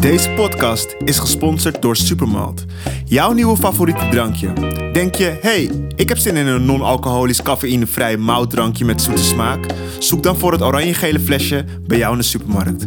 Deze podcast is gesponsord door Supermalt. Jouw nieuwe favoriete drankje. Denk je, hey, ik heb zin in een non-alcoholisch cafeïnevrij moutdrankje met zoete smaak? Zoek dan voor het oranje-gele flesje bij jou in de supermarkt.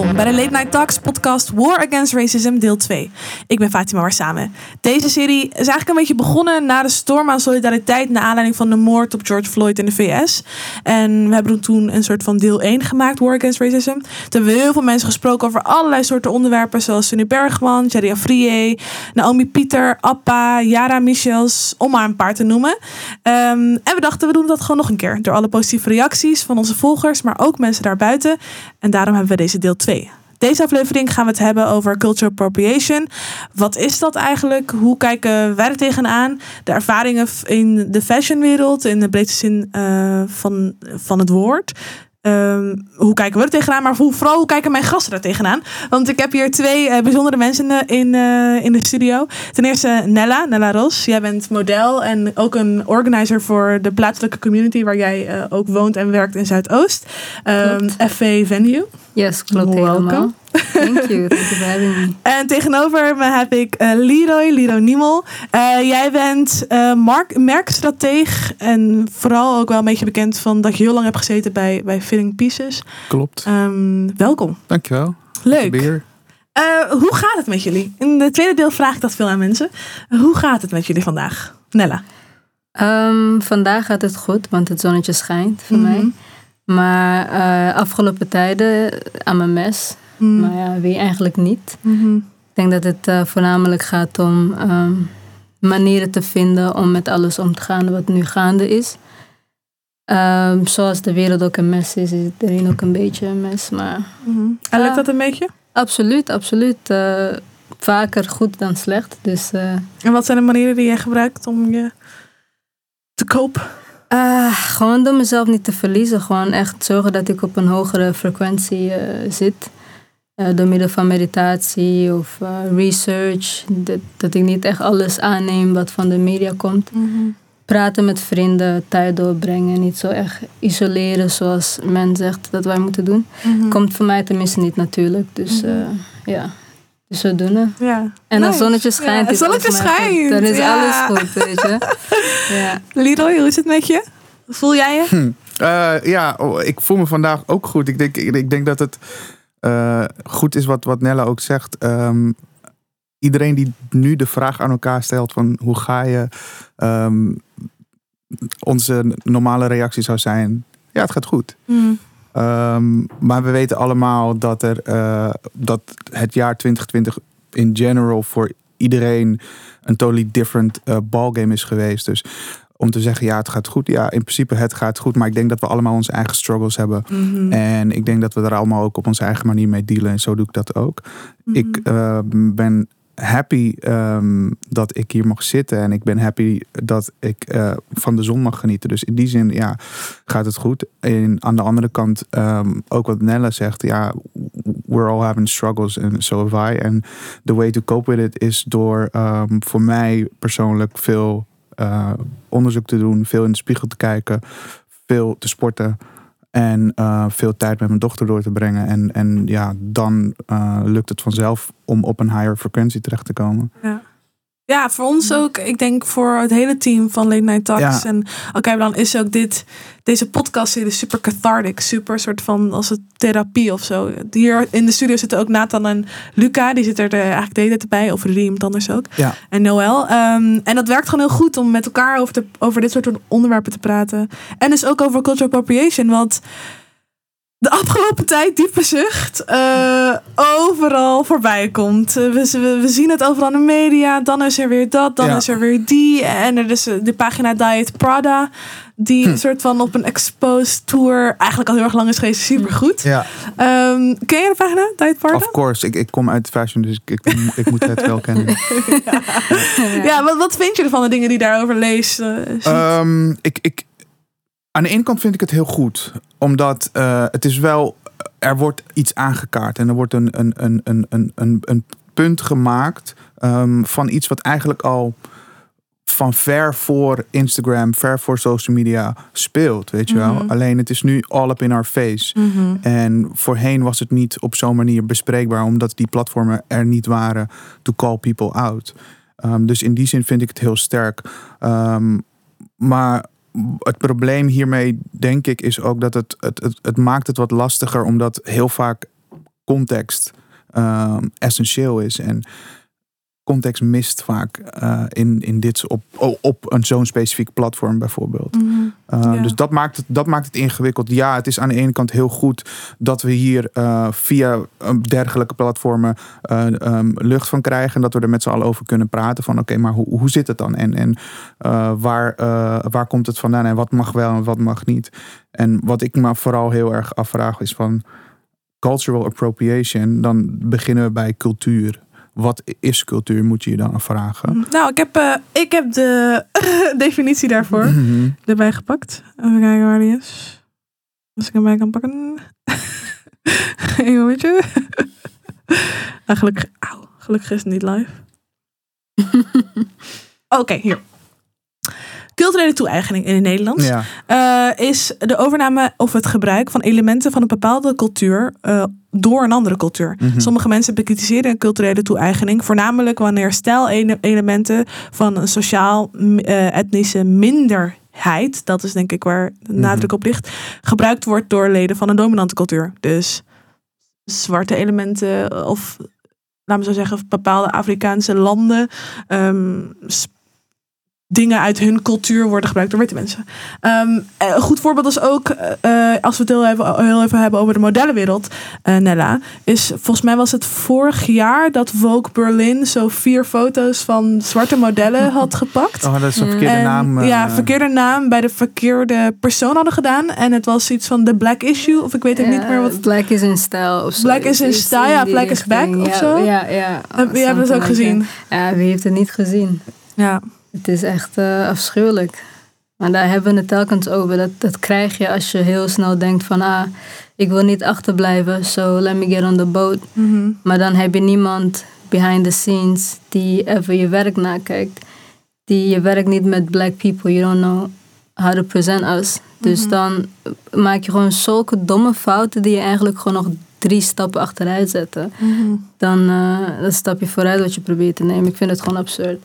Bij de Late Night Talks podcast War Against Racism deel 2. Ik ben Fatima Warsame. Deze serie is eigenlijk een beetje begonnen na de storm aan solidariteit naar aanleiding van de moord op George Floyd in de VS. En we hebben toen een soort van deel 1 gemaakt, War Against Racism. Toen hebben we heel veel mensen gesproken over allerlei soorten onderwerpen zoals Sunny Bergman, Jerry Afrié, Naomi Pieter, Appa, Yara Michels, om maar een paar te noemen. Ehm, en we dachten we doen dat gewoon nog een keer door alle positieve reacties van onze volgers, maar ook mensen daarbuiten. En daarom hebben we deze deel 2. Deze aflevering gaan we het hebben over cultural appropriation. Wat is dat eigenlijk? Hoe kijken wij er tegenaan? De ervaringen in de fashionwereld, in de breedste zin uh, van, van het woord. Um, hoe kijken we er tegenaan? Maar hoe, vooral hoe kijken mijn gasten er tegenaan? Want ik heb hier twee uh, bijzondere mensen in, de, in, uh, in de studio. Ten eerste Nella, Nella Ros. Jij bent model en ook een organizer voor de plaatselijke community waar jij ook woont en werkt in Zuidoost. Um, FV Venue. Yes, klopt Welcome. helemaal. Thank you. Thank you for having me. En tegenover me heb ik uh, Leroy, Leroy Niemel. Uh, jij bent uh, mark, merkstrateeg en vooral ook wel een beetje bekend van dat je heel lang hebt gezeten bij, bij Filling Pieces. Klopt. Um, welkom. Dankjewel. Leuk. hoe gaat het met jullie? In het tweede deel vraag ik dat veel aan mensen. hoe gaat het met jullie vandaag? Nella. Um, vandaag gaat het goed, want het zonnetje schijnt voor Mhm. mm -hmm. mij. Maar afgelopen tijden aan mijn mes. Mm. Maar ja, wie eigenlijk niet. Mm -hmm. Ik denk dat het uh, voornamelijk gaat om um, manieren te vinden om met alles om te gaan wat nu gaande is. Um, zoals de wereld ook een mes is, is het erin ook een beetje een mes. Maar, mm -hmm. En lukt dat een beetje? Absoluut, absoluut. Uh, vaker goed dan slecht. Dus, en wat zijn de manieren die jij gebruikt om je te kopen? Uh, gewoon door mezelf niet te verliezen. Gewoon echt zorgen dat ik op een hogere frequentie uh, zit. Uh, door middel van meditatie of research. Dat, dat, ik niet echt alles aanneem wat van de media komt. Mm -hmm. Praten met vrienden, tijd doorbrengen. Niet zo echt isoleren zoals men zegt dat wij moeten doen. Mm -hmm. Komt voor mij tenminste niet natuurlijk. Dus mm -hmm. ja. Dus zodoende. Ja. En als zonnetje schijnt. Ja, zonnetje schijnt. Dan is ja. alles goed, weet je. ja. Leroy, hoe is het met je? Voel jij je? Hm. Uh, ja, oh, ik voel me vandaag ook goed. Ik denk, ik, ik denk dat het uh, goed is wat, wat Nella ook zegt. Um, iedereen die nu de vraag aan elkaar stelt van hoe ga je... Um, onze normale reactie zou zijn, ja, het gaat goed. Mm. Um, maar we weten allemaal dat, er, uh, dat het jaar 2020 in general voor iedereen een totally different uh, ballgame is geweest. Dus om te zeggen, ja, het gaat goed. Ja, in principe, het gaat goed. Maar ik denk dat we allemaal onze eigen struggles hebben. Mm Mhm. -hmm. En ik denk dat we er allemaal ook op onze eigen manier mee dealen. En zo doe ik dat ook. Mhm. Mm -hmm. Ik uh, ben happy um, dat ik hier mag zitten. En ik ben happy dat ik uh, van de zon mag genieten. Dus in die zin, ja, gaat het goed. En aan de andere kant, um, ook wat Nella zegt. Ja, we're all having struggles and so have I. En the way to cope with it is door um, voor mij persoonlijk veel uh, onderzoek te doen. Veel in de spiegel te kijken. Veel te sporten. En uh, veel tijd met mijn dochter door te brengen. En, en ja, dan uh, lukt het vanzelf om op een higher frequentie terecht te komen. Ja. Ja, voor ons ook. Ik denk voor het hele team van Late Night Talks. Ja. En oké, okay, dan is ook dit, deze podcast serie super cathartic. Super soort van als het therapie of zo. Hier in de studio zitten ook Nathan en Luca. Die zitten er de, eigenlijk de hele tijd bij. Of iemand anders ook. Ja. En Noël. Um, en dat werkt gewoon heel goed om met elkaar over, te, over dit soort onderwerpen te praten. En dus ook over cultural appropriation. Want de afgelopen tijd diepe zucht uh, overal voorbij komt. Uh, we, we, we, zien het overal in de media. Dan is er weer dat, dan ja. is er weer die. En er is de pagina Diet Prada. Die Hm. een soort van op een exposed tour eigenlijk al heel erg lang is geweest. Super goed. Ja. Um, ken je de pagina Diet Prada? Of course. Ik, ik kom uit fashion, dus ik, ik, ik moet het wel kennen. ja, ja wat, wat vind je ervan, de dingen die daarover leest? Uh, um, ik, ik, aan de ene kant vind ik het heel goed. Omdat uh, het is wel... Er wordt iets aangekaart. En er wordt een, een, een, een, een, een punt gemaakt... Um, van iets wat eigenlijk al van ver voor Instagram, ver voor social media speelt, weet je wel. Mhm. Alleen het is nu all up in our face. Mhm. En voorheen was het niet op zo'n manier bespreekbaar, omdat die platformen er niet waren to call people out. Um, dus in die zin vind ik het heel sterk. Um, maar het probleem hiermee, denk ik, is ook dat het, het, het, het maakt het wat lastiger, omdat heel vaak context um, essentieel is. En context mist vaak uh, in, in dit op, op een zo'n specifiek platform bijvoorbeeld. Mm Uh, ja. Dus dat maakt, het, dat maakt het ingewikkeld. Ja, het is aan de ene kant heel goed dat we hier uh, via dergelijke platformen um, lucht van krijgen. En dat we er met z'n allen over kunnen praten. Van oké, okay, maar hoe, hoe zit het dan? En, en waar, waar komt het vandaan? En wat mag wel en wat mag niet? En wat ik me vooral heel erg afvraag is van cultural appropriation. Dan beginnen we bij cultuur wat is cultuur, moet je je dan afvragen. Nou, ik heb, uh, ik heb de definitie daarvoor mm -hmm. erbij gepakt. Even kijken waar die is. Als ik hem bij kan pakken. Een momentje. ah, gelukkig, gelukkig is het niet live. Oké, okay, hier. Culturele toe-eigening in het Nederlands ja. uh, is de overname of het gebruik van elementen van een bepaalde cultuur uh, door een andere cultuur. Mhm. Mm -hmm. Sommige mensen bekritiseren een culturele toe-eigening, voornamelijk wanneer stijlelementen van een sociaal-etnische uh, minderheid, dat is denk ik waar de nadruk Mhm. op ligt, gebruikt wordt door leden van een dominante cultuur. Dus zwarte elementen of, laten we zo zeggen, bepaalde Afrikaanse landen. Um, dingen uit hun cultuur worden gebruikt door witte mensen. Um, een goed voorbeeld is ook, uh, als we het heel even, heel even hebben over de modellenwereld, uh, Nella, is volgens mij was het vorig jaar dat Vogue Berlin zo vier foto's van zwarte modellen had gepakt. Oh, dat is een verkeerde en, naam. Uh, ja, verkeerde naam bij de verkeerde persoon hadden gedaan. En het was iets van The Black Issue, of ik weet het niet meer wat. Black is in stijl of zo. Black is in stijl, ja, Black is back of zo. Ja, ja. Wie hebben het ook gezien? Ja, wie heeft het niet gezien? Ja. Het is echt uh, afschuwelijk. Maar daar hebben we het telkens over. Dat, dat krijg je als je heel snel denkt van... ah, ik wil niet achterblijven, so let me get on the boat. Mm -hmm. Maar dan heb je niemand behind the scenes die even je werk nakijkt. Die je werk niet met black people. You don't know how to present us. Dus Mhm. dan maak je gewoon zulke domme fouten... die je eigenlijk gewoon nog drie stappen achteruit zetten. Mhm. Dan, uh, dan stap je vooruit wat je probeert te nemen. Ik vind het gewoon absurd.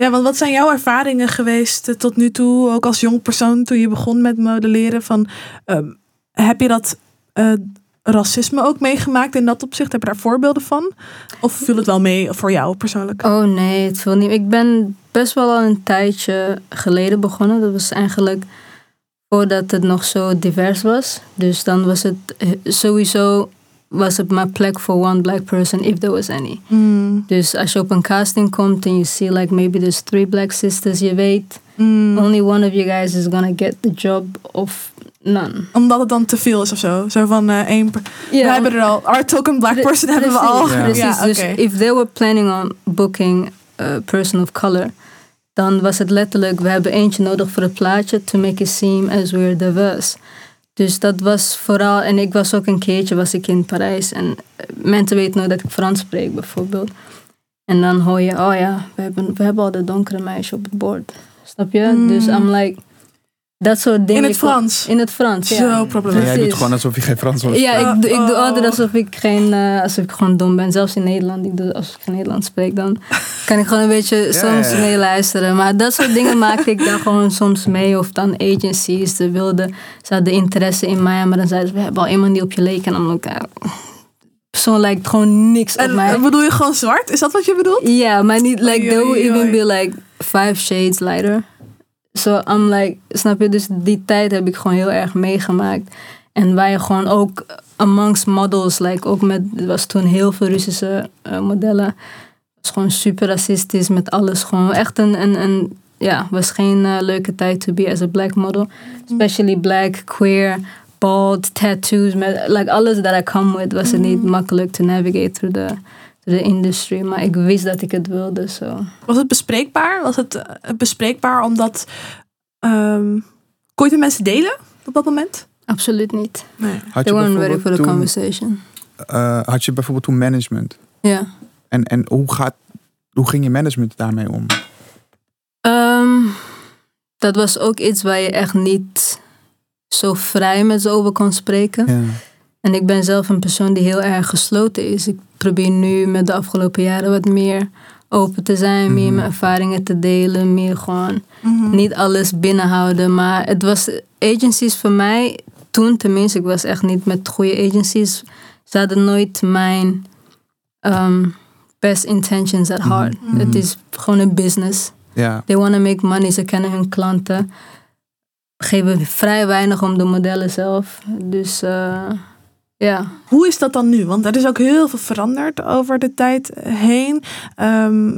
Ja, want wat zijn jouw ervaringen geweest uh, tot nu toe, ook als jong persoon toen je begon met modelleren? Van, um, heb je dat uh, racisme ook meegemaakt in dat opzicht? Heb je daar voorbeelden van? Of viel het wel mee voor jou persoonlijk? Oh nee, het viel niet. Ik ben best wel al een tijdje geleden begonnen. Dat was eigenlijk voordat het nog zo divers was. Dus dan was het uh, sowieso was het maar plek voor one black person if there was any. Mm. Dus als je op een casting komt en je see like maybe there's three black sisters, je weet Mm. only one of you guys is gonna get the job of none. Omdat het dan te veel is of zo. Zo van uh, één. Ja, we hebben er al. Our token black person hebben we precies, al. Ja. Precies, Ja, dus if they were planning on booking a person of color, dan was het letterlijk, we hebben eentje nodig voor het plaatje to make it seem as we're diverse. Dus dat was vooral, en ik was ook een keertje, was ik in Parijs en eh, mensen weten nooit dat ik Frans spreek bijvoorbeeld. En dan hoor je, oh ja, we hebben, we hebben al de donkere meisje op het bord. Snap je? Mm. Dus I'm like, dat soort dingen. In het Frans. In het Frans, ja. Zo Ja, problematisch. jij doet gewoon alsof je geen Frans was. Ja, ik, doe- ik doe altijd alsof ik, geen, eh, alsof ik gewoon dom ben. Zelfs in Nederland. Ik doe, als ik geen Nederlands spreek, dan kan ik gewoon een beetje soms ja, ja. meeluisteren. Maar dat soort dingen maakte ik dan gewoon soms mee. Of dan agencies, ze wilden, ze hadden interesse in mij. Maar dan zeiden ze, we hebben al iemand die op je leek. En dan ook, persoon lijkt gewoon niks op En mij. uh, bedoel je gewoon zwart? Is dat wat je bedoelt? Ja, maar niet, like, Oei, they will even be like five shades lighter. So I'm like, snap je? Dus die tijd heb ik gewoon heel erg meegemaakt. En je gewoon ook amongst models, like ook met, er was toen heel veel Russische eh, modellen. Het was gewoon super racistisch met alles. Gewoon echt een, een, een ja, was geen eh, leuke tijd to be as a black model. Especially black, queer, bald, tattoos. Met, like alles that I come with was het niet makkelijk to navigate through the, the industry. Maar ik wist dat ik het wilde, zo. Was het bespreekbaar? Was het eh, bespreekbaar omdat. ehm kon je het met mensen delen op dat moment? Absoluut niet. Nee. Had They je, weren't ready bijvoorbeeld for the toen, conversation. eh, had je bijvoorbeeld toen management? Ja. En, en hoe, gaat, hoe ging je management daarmee om? Ehm, dat was ook iets waar je echt niet zo vrij met ze over kon spreken. Ja. En ik ben zelf een persoon die heel erg gesloten is. Ik probeer nu met de afgelopen jaren wat meer open te zijn, meer Mhm. mijn ervaringen te delen, meer gewoon Mhm. niet alles binnenhouden. Maar het was agencies voor mij, toen tenminste, ik was echt niet met goede agencies. Ze hadden nooit mijn ehm, best intentions at heart. Mhm. Het is gewoon een business. They want to make money, ze kennen hun klanten. Geven vrij weinig om de modellen zelf. Dus eh, ja. Hoe is dat dan nu? Want er is ook heel veel veranderd over de tijd heen. Ehm,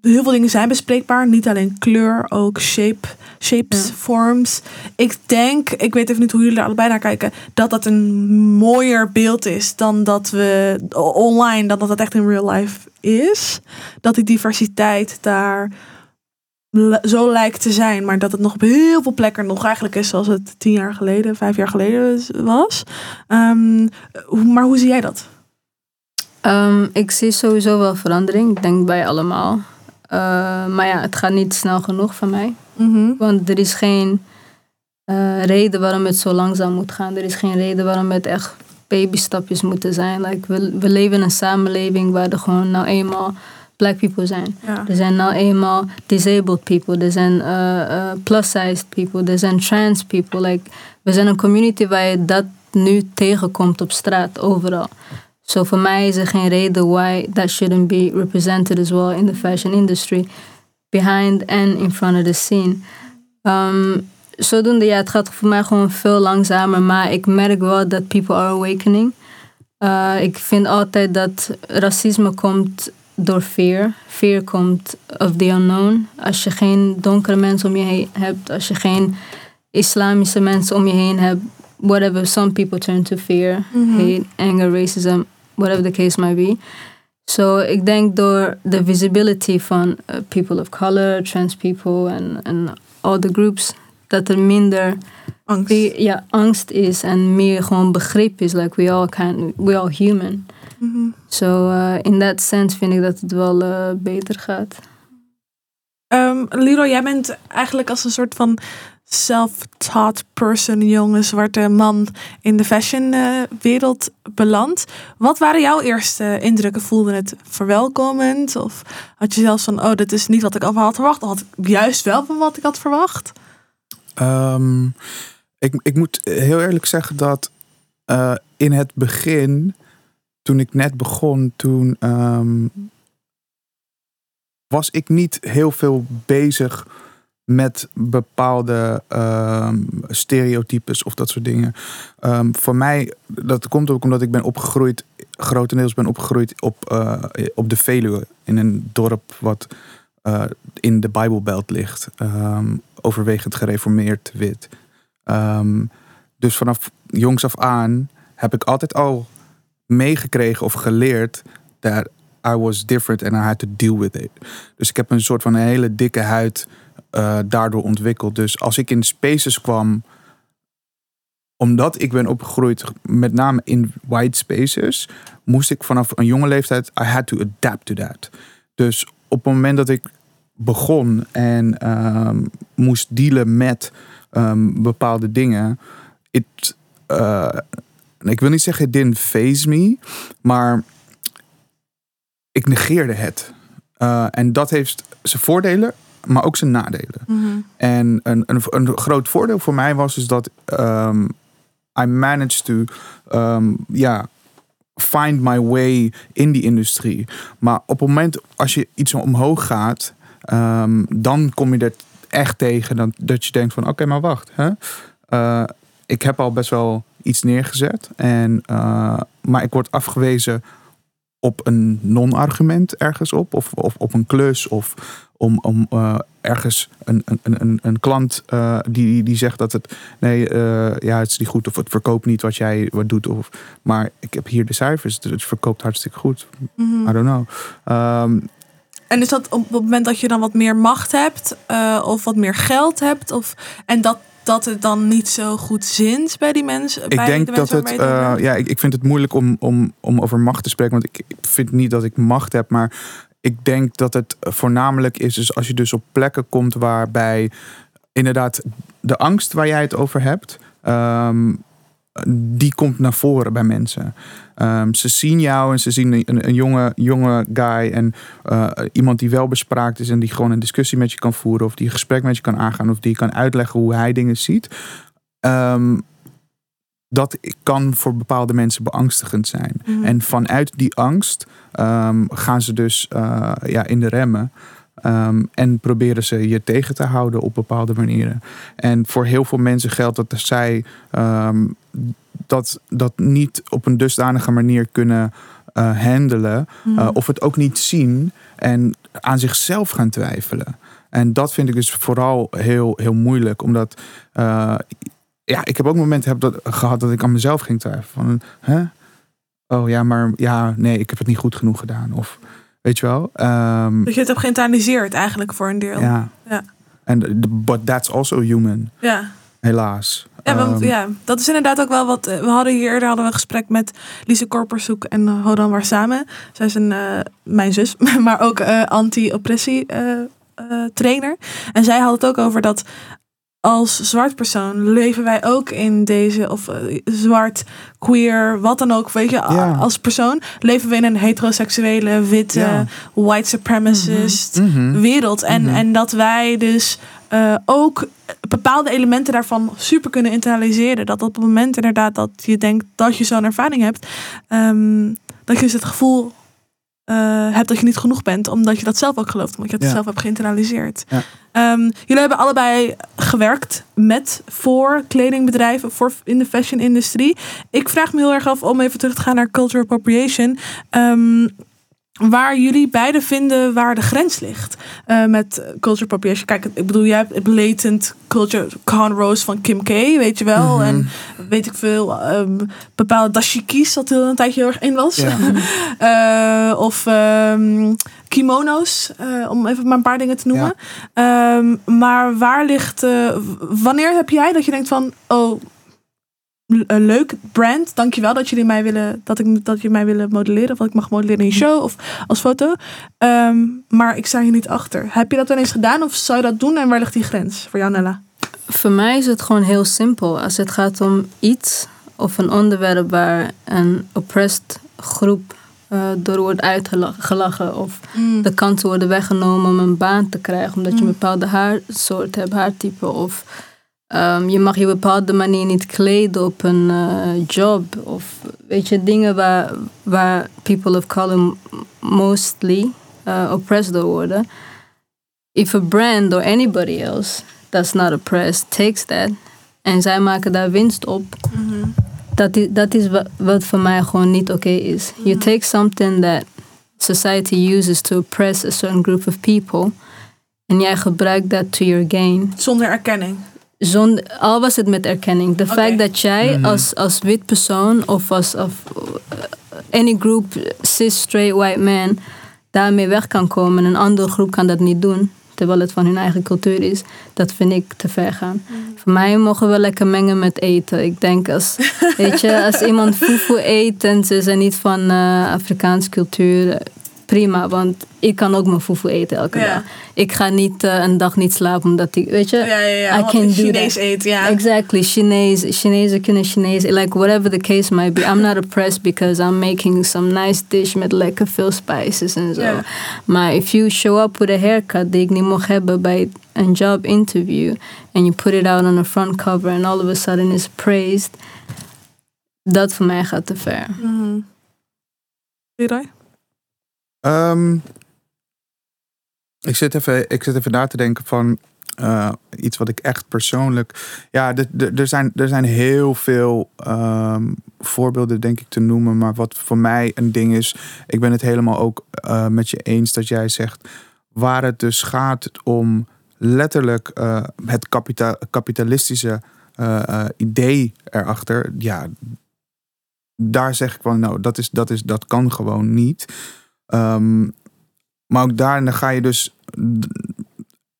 heel veel dingen zijn bespreekbaar. Niet alleen kleur, ook shape, shapes, Ja. vorms. Ik denk, ik weet even niet hoe jullie er allebei naar kijken, dat dat een mooier beeld is dan dat we online, dan dat het echt in real life is. Dat die diversiteit daar zo lijkt te zijn, maar dat het nog op heel veel plekken nog eigenlijk is zoals het tien jaar geleden, vijf jaar geleden was. Ehm, maar hoe zie jij dat? Ehm, ik zie sowieso wel verandering. Ik denk bij allemaal. Eh, maar ja, het gaat niet snel genoeg van mij. Mhm. Want er is geen eh, reden waarom het zo langzaam moet gaan. Er is geen reden waarom het echt babystapjes moeten zijn. Like, we, we leven in een samenleving waar er gewoon nou eenmaal black people zijn. Ja. Er zijn nou eenmaal disabled people. Er zijn eh, eh, plus-sized people. Er zijn trans people. Like, we zijn een community waar je dat nu tegenkomt op straat, overal. So voor mij is er geen reden why that shouldn't be represented as well in the fashion industry. Behind and in front of the scene. Um, zodoende, ja, het gaat voor mij gewoon veel langzamer. Maar ik merk wel dat people are awakening. Uh, ik vind altijd dat racisme komt door fear. Fear komt of the unknown. Als je geen donkere mensen om je heen hebt, als je geen islamische mensen om je heen hebt, whatever, some people turn to fear, Mhm. hate, anger, racism, whatever the case might be. So ik denk door de visibility van uh, people of color, trans people en en all the groups, dat er minder Angst. ja, angst is en meer gewoon begrip is. Like we all can, we all human. Mhm. So uh, in that sense vind ik dat het wel uh, beter gaat. Ehm, Leroy, jij bent eigenlijk als een soort van self-taught person, jonge zwarte man in de fashionwereld beland. Wat waren jouw eerste indrukken? Voelde het verwelkomend? Of had je zelfs van, oh, dit is niet wat ik al had verwacht? Of had ik juist wel van wat ik had verwacht? Ehm, ik, ik moet heel eerlijk zeggen dat eh, in het begin, toen ik net begon, toen ehm, was ik niet heel veel bezig met bepaalde ehm, stereotypes of dat soort dingen. Ehm, voor mij, dat komt ook omdat ik ben opgegroeid, grotendeels ben opgegroeid op, eh, op de Veluwe, in een dorp wat eh, in de Bijbelbelt ligt. Overwegend gereformeerd wit. Dus vanaf jongs af aan heb ik altijd al meegekregen of geleerd dat I was different and I had to deal with it. Dus ik heb een soort van een hele dikke huid eh, daardoor ontwikkeld. Dus als ik in spaces kwam, omdat ik ben opgegroeid met name in white spaces, moest ik vanaf een jonge leeftijd, I had to adapt to that. Dus op het moment dat ik begon en ehm, moest dealen met ehm, bepaalde dingen, it, eh, ik wil niet zeggen it didn't phase me, maar ik negeerde het. Eh, en dat heeft zijn voordelen, maar ook zijn nadelen. En een, een, een groot voordeel voor mij was dus dat ehm, I managed to um, ja, find my way in die industrie. Maar op het moment als je iets omhoog gaat, ehm, dan kom je er echt tegen dat, dat je denkt van oké, maar wacht. Hè? Uh, ik heb al best wel iets neergezet. En, uh, maar ik word afgewezen op een non-argument ergens op. Of, of op een klus. Of om, om uh, ergens een, een, een, een klant uh, die, die zegt dat het nee, uh, ja, het is niet goed of het verkoopt niet wat jij wat doet. Of, maar ik heb hier de cijfers, het verkoopt hartstikke goed. Mm-hmm. I don't know. Um, en is dat op het moment dat je dan wat meer macht hebt of wat meer geld hebt? Of, en dat, dat het dan niet zo goed zint bij die mensen? Ik bij denk de dat het, uh, ja, ik, ik vind het moeilijk om, om, om over macht te spreken, want ik, ik vind niet dat ik macht heb, maar ik denk dat het voornamelijk is dus als je dus op plekken komt waarbij inderdaad de angst waar jij het over hebt, ehm, die komt naar voren bij mensen. Ehm, ze zien jou en ze zien een, een jonge, jonge guy en eh, iemand die wel bespraakt is en die gewoon een discussie met je kan voeren of die een gesprek met je kan aangaan of die kan uitleggen hoe hij dingen ziet. Ehm, dat kan voor bepaalde mensen beangstigend zijn. Mhm. En vanuit die angst ehm, gaan ze dus eh, ja, in de remmen. Ehm, en proberen ze je tegen te houden op bepaalde manieren. En voor heel veel mensen geldt dat zij ehm, dat, dat niet op een dusdanige manier kunnen eh, handelen. Eh, of het ook niet zien en aan zichzelf gaan twijfelen. En dat vind ik dus vooral heel, heel moeilijk. Omdat eh, ja, ik heb ook momenten heb dat, gehad dat ik aan mezelf ging twijfelen. Van, hè? Oh ja, maar ja, nee, ik heb het niet goed genoeg gedaan. Of weet je wel. ehm, Dat je het hebt geïnternaliseerd eigenlijk voor een deel. ja. Ja. En but that's also human, Ja. helaas. Ja, want, Ehm, ja, dat is inderdaad ook wel wat. eh, We hadden hier eerder hadden we een gesprek met Lise Korpershoek en eh, Hodan Warsame. Zij is een, eh, mijn zus, maar ook eh, anti-oppressie trainer. En zij had het ook over dat als zwart persoon leven wij ook in deze, of eh, zwart, queer, wat dan ook, weet je, Ja. als persoon leven we in een heteroseksuele, witte, Ja. white supremacist mhm. wereld. En, Mhm. en dat wij dus eh, ook bepaalde elementen daarvan super kunnen internaliseren. Dat op het moment inderdaad dat je denkt dat je zo'n ervaring hebt, ehm, dat je dus het gevoel hebt dat je niet genoeg bent, omdat je dat zelf ook gelooft, omdat je het Ja. zelf hebt geïnternaliseerd. Ja. Ehm, jullie hebben allebei gewerkt met voor kledingbedrijven, voor in de fashion industrie. Ik vraag me heel erg af om even terug te gaan naar cultural appropriation. Ehm, waar jullie beiden vinden waar de grens ligt eh, met culture appropriation. Kijk, ik bedoel, jij hebt blatant culture cornrows van Kim K, weet je wel. Mhm. En weet ik veel, ehm, bepaalde dashikis, dat er een tijdje heel erg in was. Eh, of ehm, kimono's, eh, om even maar een paar dingen te noemen. Ehm, maar waar ligt, wanneer heb jij dat je denkt van, oh, een leuk brand, dankjewel dat jullie mij willen, dat ik dat je mij willen modelleren, of dat ik mag modelleren in je show of als foto. Ehm, maar ik sta hier niet achter. Heb je dat wel eens gedaan of zou je dat doen en waar ligt die grens voor jou, Nella? Voor mij is het gewoon heel simpel. Als het gaat om iets of een onderwerp waar een oppressed groep eh, door wordt uitgelachen of de kansen worden weggenomen om een baan te krijgen omdat je een Mm. bepaalde haarsoort hebt, haartype of ehm, je mag je bepaalde manier niet kleden op een eh, job of weet je dingen waar, waar people of color mostly eh, oppressed door worden. If a brand or anybody else that's not oppressed takes that en zij maken daar winst op, dat is, dat is wat, wat voor mij gewoon niet oké is. You take something that society uses to oppress a certain group of people en jij gebruikt dat to your gain. Zonder erkenning. Zonder, al was het met erkenning. De fact dat jij Mhm. als, als wit persoon of als of, uh, any group, cis, straight, white man, daarmee weg kan komen en een andere groep kan dat niet doen, terwijl het van hun eigen cultuur is, dat vind ik te ver gaan. Voor mij mogen we lekker mengen met eten. Ik denk als, weet je, als iemand fufu eet en ze zijn niet van eh Afrikaanse cultuur, eh, prima, want ik kan ook mijn fufu eten elke Ja. dag. Ik ga niet eh, een dag niet slapen omdat ik, weet je, Ja, ja, ja. I can do Chinees that. eten, ja. Exactly, Chinees, Chinezen kunnen Chinees, like whatever the case might be. I'm not oppressed because I'm making some nice dish met lekker veel spices en zo. Ja. Maar if you show up with a haircut die ik niet mocht hebben bij een job interview and you put it out on a front cover and all of a sudden is praised, dat voor mij gaat te ver. Mhm. Leroy? Ehm, ik, zit even, ik zit even na te denken van eh, iets wat ik echt persoonlijk. Ja, er zijn, er zijn heel veel ehm, voorbeelden, denk ik, te noemen. Maar wat voor mij een ding is. Ik ben het helemaal ook eh, met je eens dat jij zegt. Waar het dus gaat om letterlijk eh, het kapita- kapitalistische idee erachter. Ja, daar zeg ik van, nou, dat, is, dat, is, dat kan gewoon niet. Ehm, maar ook daarin ga je dus.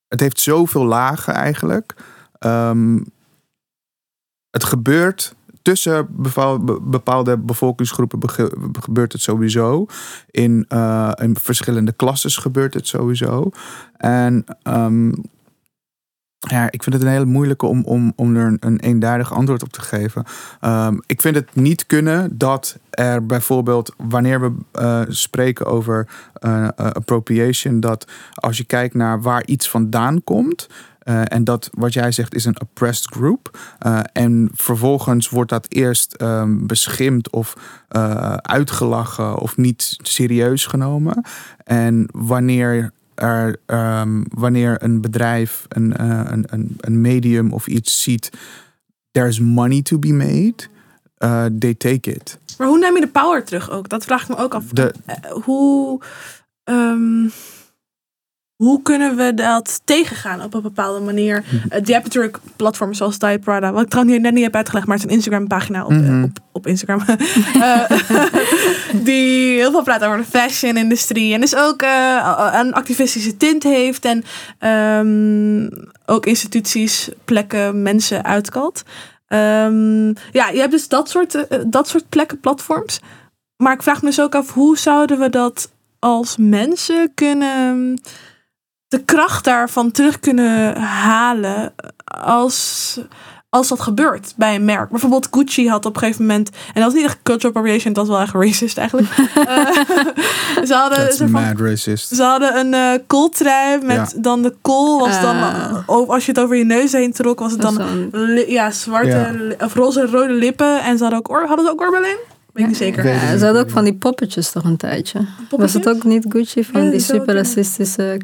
Het heeft zoveel lagen eigenlijk. Ehm, het gebeurt tussen bepaal- be- bepaalde bevolkingsgroepen gebeurt het sowieso. In, eh, in verschillende klasses gebeurt het sowieso. En ehm, ja, ik vind het een hele moeilijke om, om, om er een, een eenduidig antwoord op te geven. Ehm, ik vind het niet kunnen dat er bijvoorbeeld, wanneer we eh, spreken over eh, eh, appropriation, dat als je kijkt naar waar iets vandaan komt. en dat wat jij zegt is een oppressed group. en vervolgens wordt dat eerst ehm, beschimd of uitgelachen of niet serieus genomen. En wanneer er, ehm, wanneer een bedrijf, een, een, een, een medium of iets ziet, there's money to be made, eh, they take it. Maar hoe neem je de power terug ook? Dat vraag ik me ook af. De, Eh, hoe, ehm, hoe kunnen we dat tegengaan op een bepaalde manier? Mhm. Uh, je hebt natuurlijk platforms zoals Diet Prada, wat ik trouwens net niet heb uitgelegd, maar het is een Instagram pagina op, eh, Mhm. op, op Instagram. Eh, die heel veel praat over de fashion industrie. En dus ook eh, een activistische tint heeft. En ehm, ook instituties, plekken, mensen uitkalt. Ehm, ja, je hebt dus dat soort, eh, dat soort plekken, platforms. Maar ik vraag me dus ook af, hoe zouden we dat als mensen kunnen... de kracht daarvan terug kunnen halen als, als dat gebeurt bij een merk. Bijvoorbeeld Gucci had op een gegeven moment... en dat was niet echt cultural appropriation, dat was wel echt racist eigenlijk. Eh, ze hadden... that's soort van- mad racist. ze hadden een eh kooltrui met dan de kool was dan Ah. als je het over je neus heen trok was het dan is ja zwarte of roze rode lippen en ze hadden ook oor, hadden ze ook oorbellen? Weet ik niet zeker. Weet ik Ja, ze hadden ook van die poppetjes toch een tijdje. Was het ook niet Gucci van Ja, die super racistische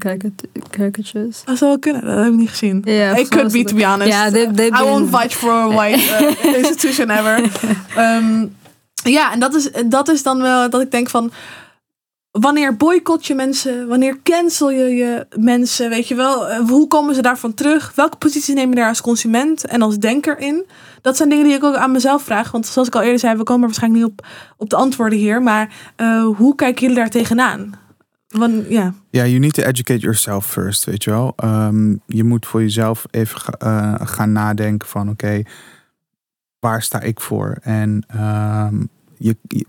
caricatures? Dat zou wel kunnen, dat heb ik niet gezien. It volgens could be, to be honest. They- I won't fight for a white uh, institution ever. Ehm, ja, en dat is, dat is dan wel dat ik denk van... Wanneer boycott je mensen? Wanneer cancel je je mensen? Weet je wel, eh, hoe komen ze daarvan terug? Welke posities neem je daar als consument en als denker in? Dat zijn dingen die ik ook aan mezelf vraag. Want zoals ik al eerder zei, we komen waarschijnlijk niet op, op de antwoorden hier. Maar eh, hoe kijken jullie daar tegenaan? Want, ja. Ja, you need to educate yourself first, weet je wel. Ehm, je moet voor jezelf even eh, gaan nadenken van, oké, waar sta ik voor? En ehm, je-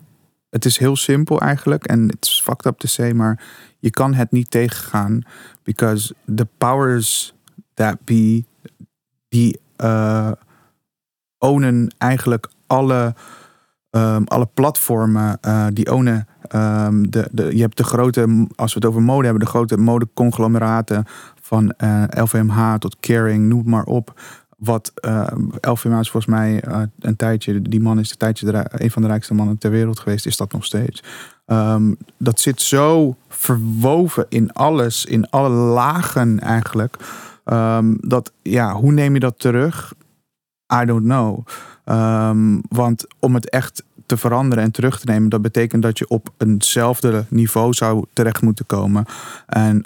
het is heel simpel eigenlijk, en het is fucked up to say, maar je kan het niet tegengaan, because the powers that be, die eh ownen eigenlijk alle, ehm, alle platformen, eh, die ownen Ehm, de, de, je hebt de grote, als we het over mode hebben, de grote modeconglomeraten van eh, LVMH tot Kering, noem maar op. Wat eh, LVMH is volgens mij eh, een tijdje, die man is een tijdje een van de rijkste mannen ter wereld geweest, is dat nog steeds. Ehm, dat zit zo verwoven in alles, in alle lagen eigenlijk. ehm, dat ja, hoe neem je dat terug? I don't know. Ehm, want om het echt te veranderen en terug te nemen, dat betekent dat je op eenzelfde niveau zou terecht moeten komen. En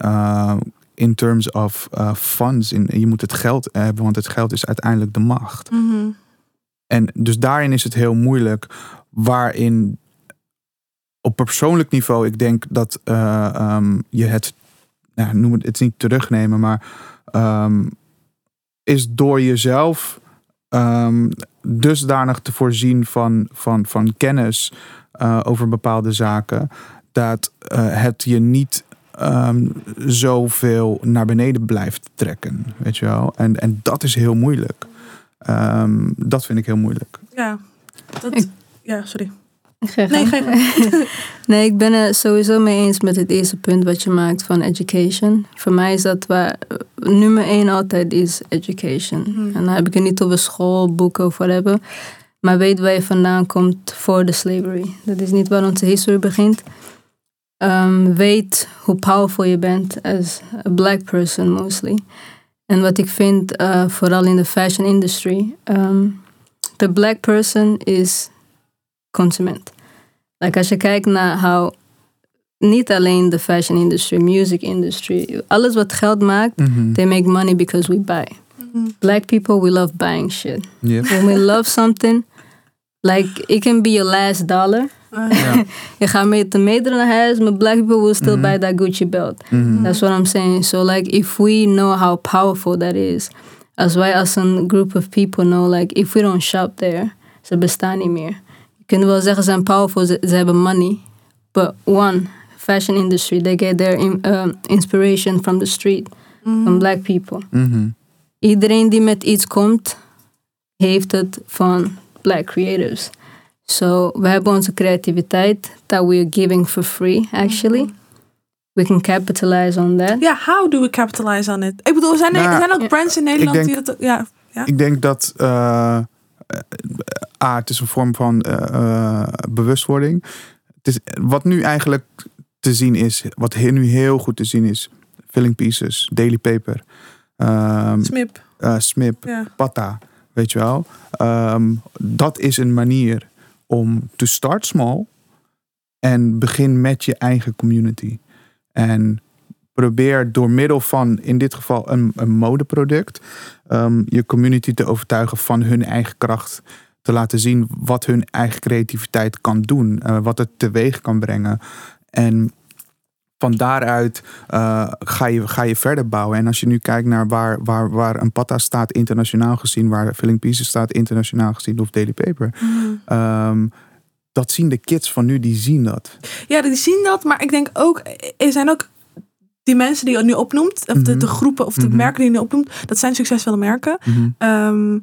in terms of eh, funds, in, je moet het geld hebben, want het geld is uiteindelijk de macht. En dus daarin is het heel moeilijk, waarin op persoonlijk niveau, ik denk dat eh, ehm, je het, nou, noem het, het niet terugnemen, maar ehm, is door jezelf ehm, dusdanig te voorzien van, van, van kennis eh, over bepaalde zaken, dat eh, het je niet ehm, zoveel naar beneden blijft trekken. Weet je wel? En, en dat is heel moeilijk. Ehm, dat vind ik heel moeilijk. Ja, dat, Ik- ja, sorry. Nee, Nee, ik ben het sowieso mee eens met het eerste punt wat je maakt van education. Voor mij is dat waar nummer één altijd is education. Mhm. En dan heb ik het niet over school, boeken of whatever. Maar weet waar je vandaan komt voor de slavery. Dat is niet waar onze history begint. Ehm, weet hoe powerful je bent as a black person mostly. En wat ik vind, eh, vooral in de fashion industry, ehm, the black person is consument. Like als je kijkt naar how niet alleen de fashion industry, music industry, alles wat geld maakt, they make money because we buy. Black people, we love buying shit. Yep. When we love something, like it can be your last dollar. Je gaat met de meter naar huis, but black people will still Mhm. buy that Gucci belt. Mhm. That's what I'm saying. So like if we know how powerful that is, as well as a group of people know, like if we don't shop there Ze bestaan niet meer. Je kunt wel zeggen, ze zijn powerful, ze, ze hebben money. But one, fashion industry, they get their in- um, inspiration from the street, from black people. Mhm. Iedereen die met iets komt, heeft het van black creators. So, we hebben onze creativiteit that we are giving for free, actually. We can capitalize on that. Ja, how do we capitalize on it? Ik bedoel, zijn er, Nou, zijn ook brands in Nederland denk- die dat... Ja, ja. Ik denk dat eh, eh, A, het is een vorm van eh, eh, bewustwording. Het is, wat nu eigenlijk te zien is, wat he- nu heel goed te zien is, Filling Pieces, Daily Paper, ehm, Smip. eh, Smip, Ja. Patta, weet je wel. Ehm, dat is een manier om to start small en begin met je eigen community. En probeer door middel van, in dit geval een, een modeproduct, ehm, je community te overtuigen van hun eigen kracht. Te laten zien wat hun eigen creativiteit kan doen, eh, wat het teweeg kan brengen. En van daaruit eh, ga, je, ga je verder bouwen. En als je nu kijkt naar waar, waar, waar een Patta staat internationaal gezien, waar Filling Pieces staat internationaal gezien, of Daily Paper. ehm, dat zien de kids van nu, die zien dat. Ja, die zien dat, maar ik denk ook, er zijn ook die mensen die je nu opnoemt, of de, Mhm. de groepen of de Mhm. merken die je nu opnoemt, dat zijn succesvolle merken. Mhm. Ehm,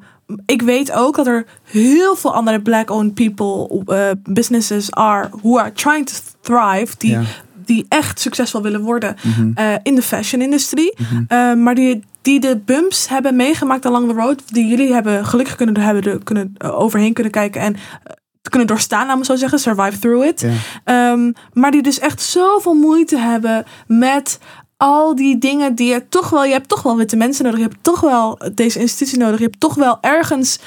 ik weet ook dat er heel veel andere black-owned people, eh, businesses are, who are trying to thrive, die, Ja. Die echt succesvol willen worden Mhm. eh, in de fashion industrie. Mhm. Eh, maar die, die de bumps hebben meegemaakt along the road, die jullie hebben gelukkig kunnen, hebben er kunnen, eh, overheen kunnen kijken en kunnen doorstaan, laat me zo zeggen, survive through it. Ehm, maar die dus echt zoveel moeite hebben met al die dingen die je toch wel... Je hebt toch wel witte mensen nodig. Je hebt toch wel deze institutie nodig. Je hebt toch wel ergens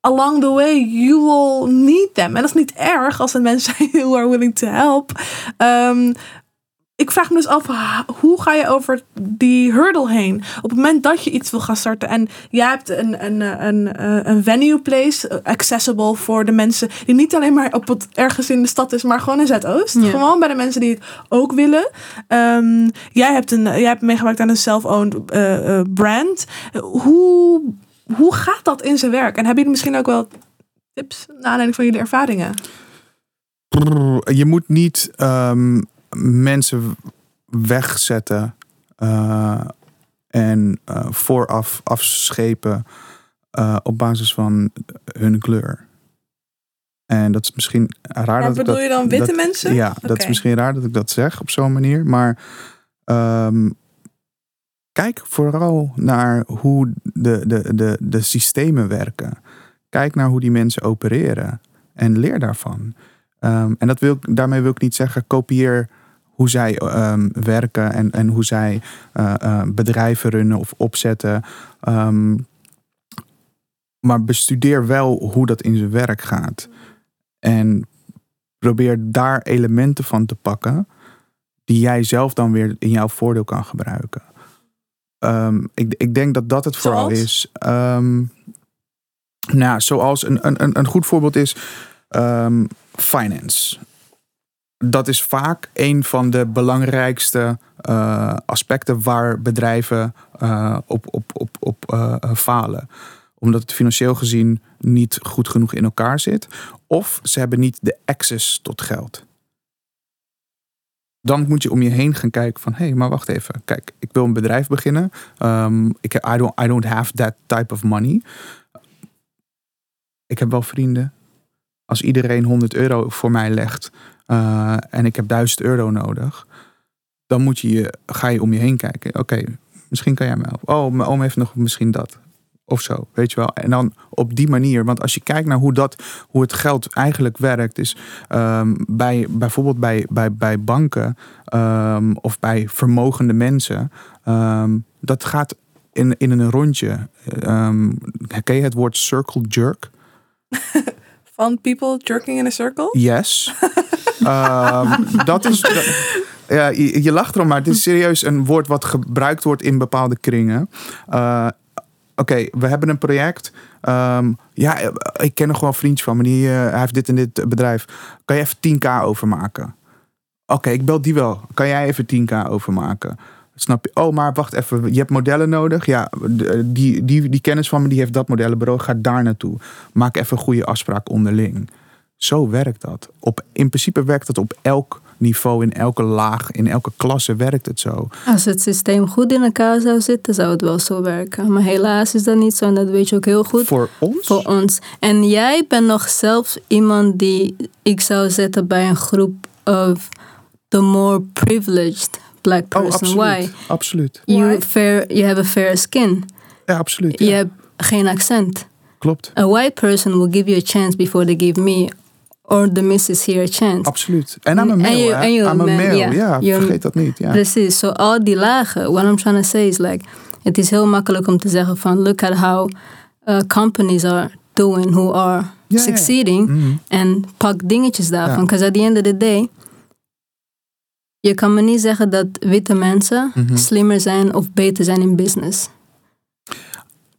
along the way you will need them. En dat is niet erg als het mensen zijn who are willing to help. Ehm, ik vraag me dus af, hoe ga je over die hurdle heen? Op het moment dat je iets wil gaan starten en jij hebt een, een, eh, een, een, een venue place, eh, accessible voor de mensen die niet alleen maar op het, ergens in de stad is, maar gewoon in Zuidoost. Ja. Gewoon bij de mensen die het ook willen. Ehm, jij, hebt een, jij hebt meegewerkt aan een self-owned eh, eh, brand. Eh, hoe, hoe gaat dat in zijn werk? En hebben jullie misschien ook wel tips naar aanleiding van jullie ervaringen? Je moet niet ehm, mensen wegzetten eh, en eh, vooraf afschepen eh, op basis van hun kleur. En dat is misschien raar Maar dat ik bedoel dat, je dan witte dat- mensen? Ja, dat is misschien raar dat ik dat zeg op zo'n manier. Maar ehm, kijk vooral naar hoe de, de, de, de systemen werken. Kijk naar hoe die mensen opereren. En leer daarvan. Ehm, en dat wil, daarmee wil ik niet zeggen, kopieer hoe zij ehm, werken en, en hoe zij eh, eh, bedrijven runnen of opzetten. Ehm, maar bestudeer wel hoe dat in zijn werk gaat. En probeer daar elementen van te pakken die jij zelf dan weer in jouw voordeel kan gebruiken. Ehm, ik, ik denk dat dat het vooral Zoals? is. Nou, zoals een, een, een- een goed voorbeeld is finance. Dat is vaak een van de belangrijkste eh, aspecten waar bedrijven eh, op, op, op, op eh, falen. Omdat het financieel gezien niet goed genoeg in elkaar zit. Of ze hebben niet de access tot geld. Dan moet je om je heen gaan kijken van... hé, hey, maar wacht even. Kijk, ik wil een bedrijf beginnen. Ehm, ik, I, don't, I don't have that type of money. Ik heb wel vrienden. Als iedereen 100 euro voor mij legt... eh, en ik heb 1000 euro nodig... dan moet je, je, ga je om je heen kijken. Oké, misschien kan jij me helpen. Oh, mijn oom heeft nog misschien dat of zo, weet je wel. En dan op die manier, want als je kijkt naar hoe, dat, hoe het geld eigenlijk werkt, is ehm, bij, bijvoorbeeld bij, bij, bij banken ehm, of bij vermogende mensen, ehm, dat gaat in, in een rondje. Ken je het woord circle jerk? Van people jerking in a circle? Yes. Ehm, dat is. Ja, je, je lacht erom, maar het is serieus een woord wat gebruikt wordt in bepaalde kringen. Eh, Oké, we hebben een project. Ehm, ja, ik ken nog wel een vriendje van me, die eh, hij heeft dit en dit bedrijf. Kan je even 10k overmaken? Oké, ik bel die wel. Kan jij even 10k overmaken? Snap je? Oh, maar wacht even. Je hebt modellen nodig. Ja, die, die, die kennis van me die heeft dat modellenbureau. Ga daar naartoe. Maak even een goede afspraak onderling. Zo werkt dat. Op, in principe werkt dat op elk niveau, in elke laag, in elke klasse werkt het zo. Als het systeem goed in elkaar zou zitten, zou het wel zo werken. Maar helaas is dat niet zo en dat weet je ook heel goed. Voor ons? Voor ons. En jij bent nog zelfs iemand die ik zou zetten bij een groep of the more privileged black oh, person. absoluut. Why? Absoluut. You, Why? fair, you have a fair skin. Ja, absoluut. Je ja. hebt geen accent. Klopt. A white person will give you a chance before they give me or the missus here a chance. Absoluut. En I'm a En male, je- hè? en je I'm a man, male. ja. Ja, Je- vergeet dat niet. Ja. Precies, zo al die lagen. What I'm trying to say is like, het is heel makkelijk om te zeggen van, look at how uh, companies are doing who are succeeding. Mhm. En pak dingetjes daarvan. Because at the end of the day, je kan me niet zeggen dat witte mensen Mhm. slimmer zijn of beter zijn in business.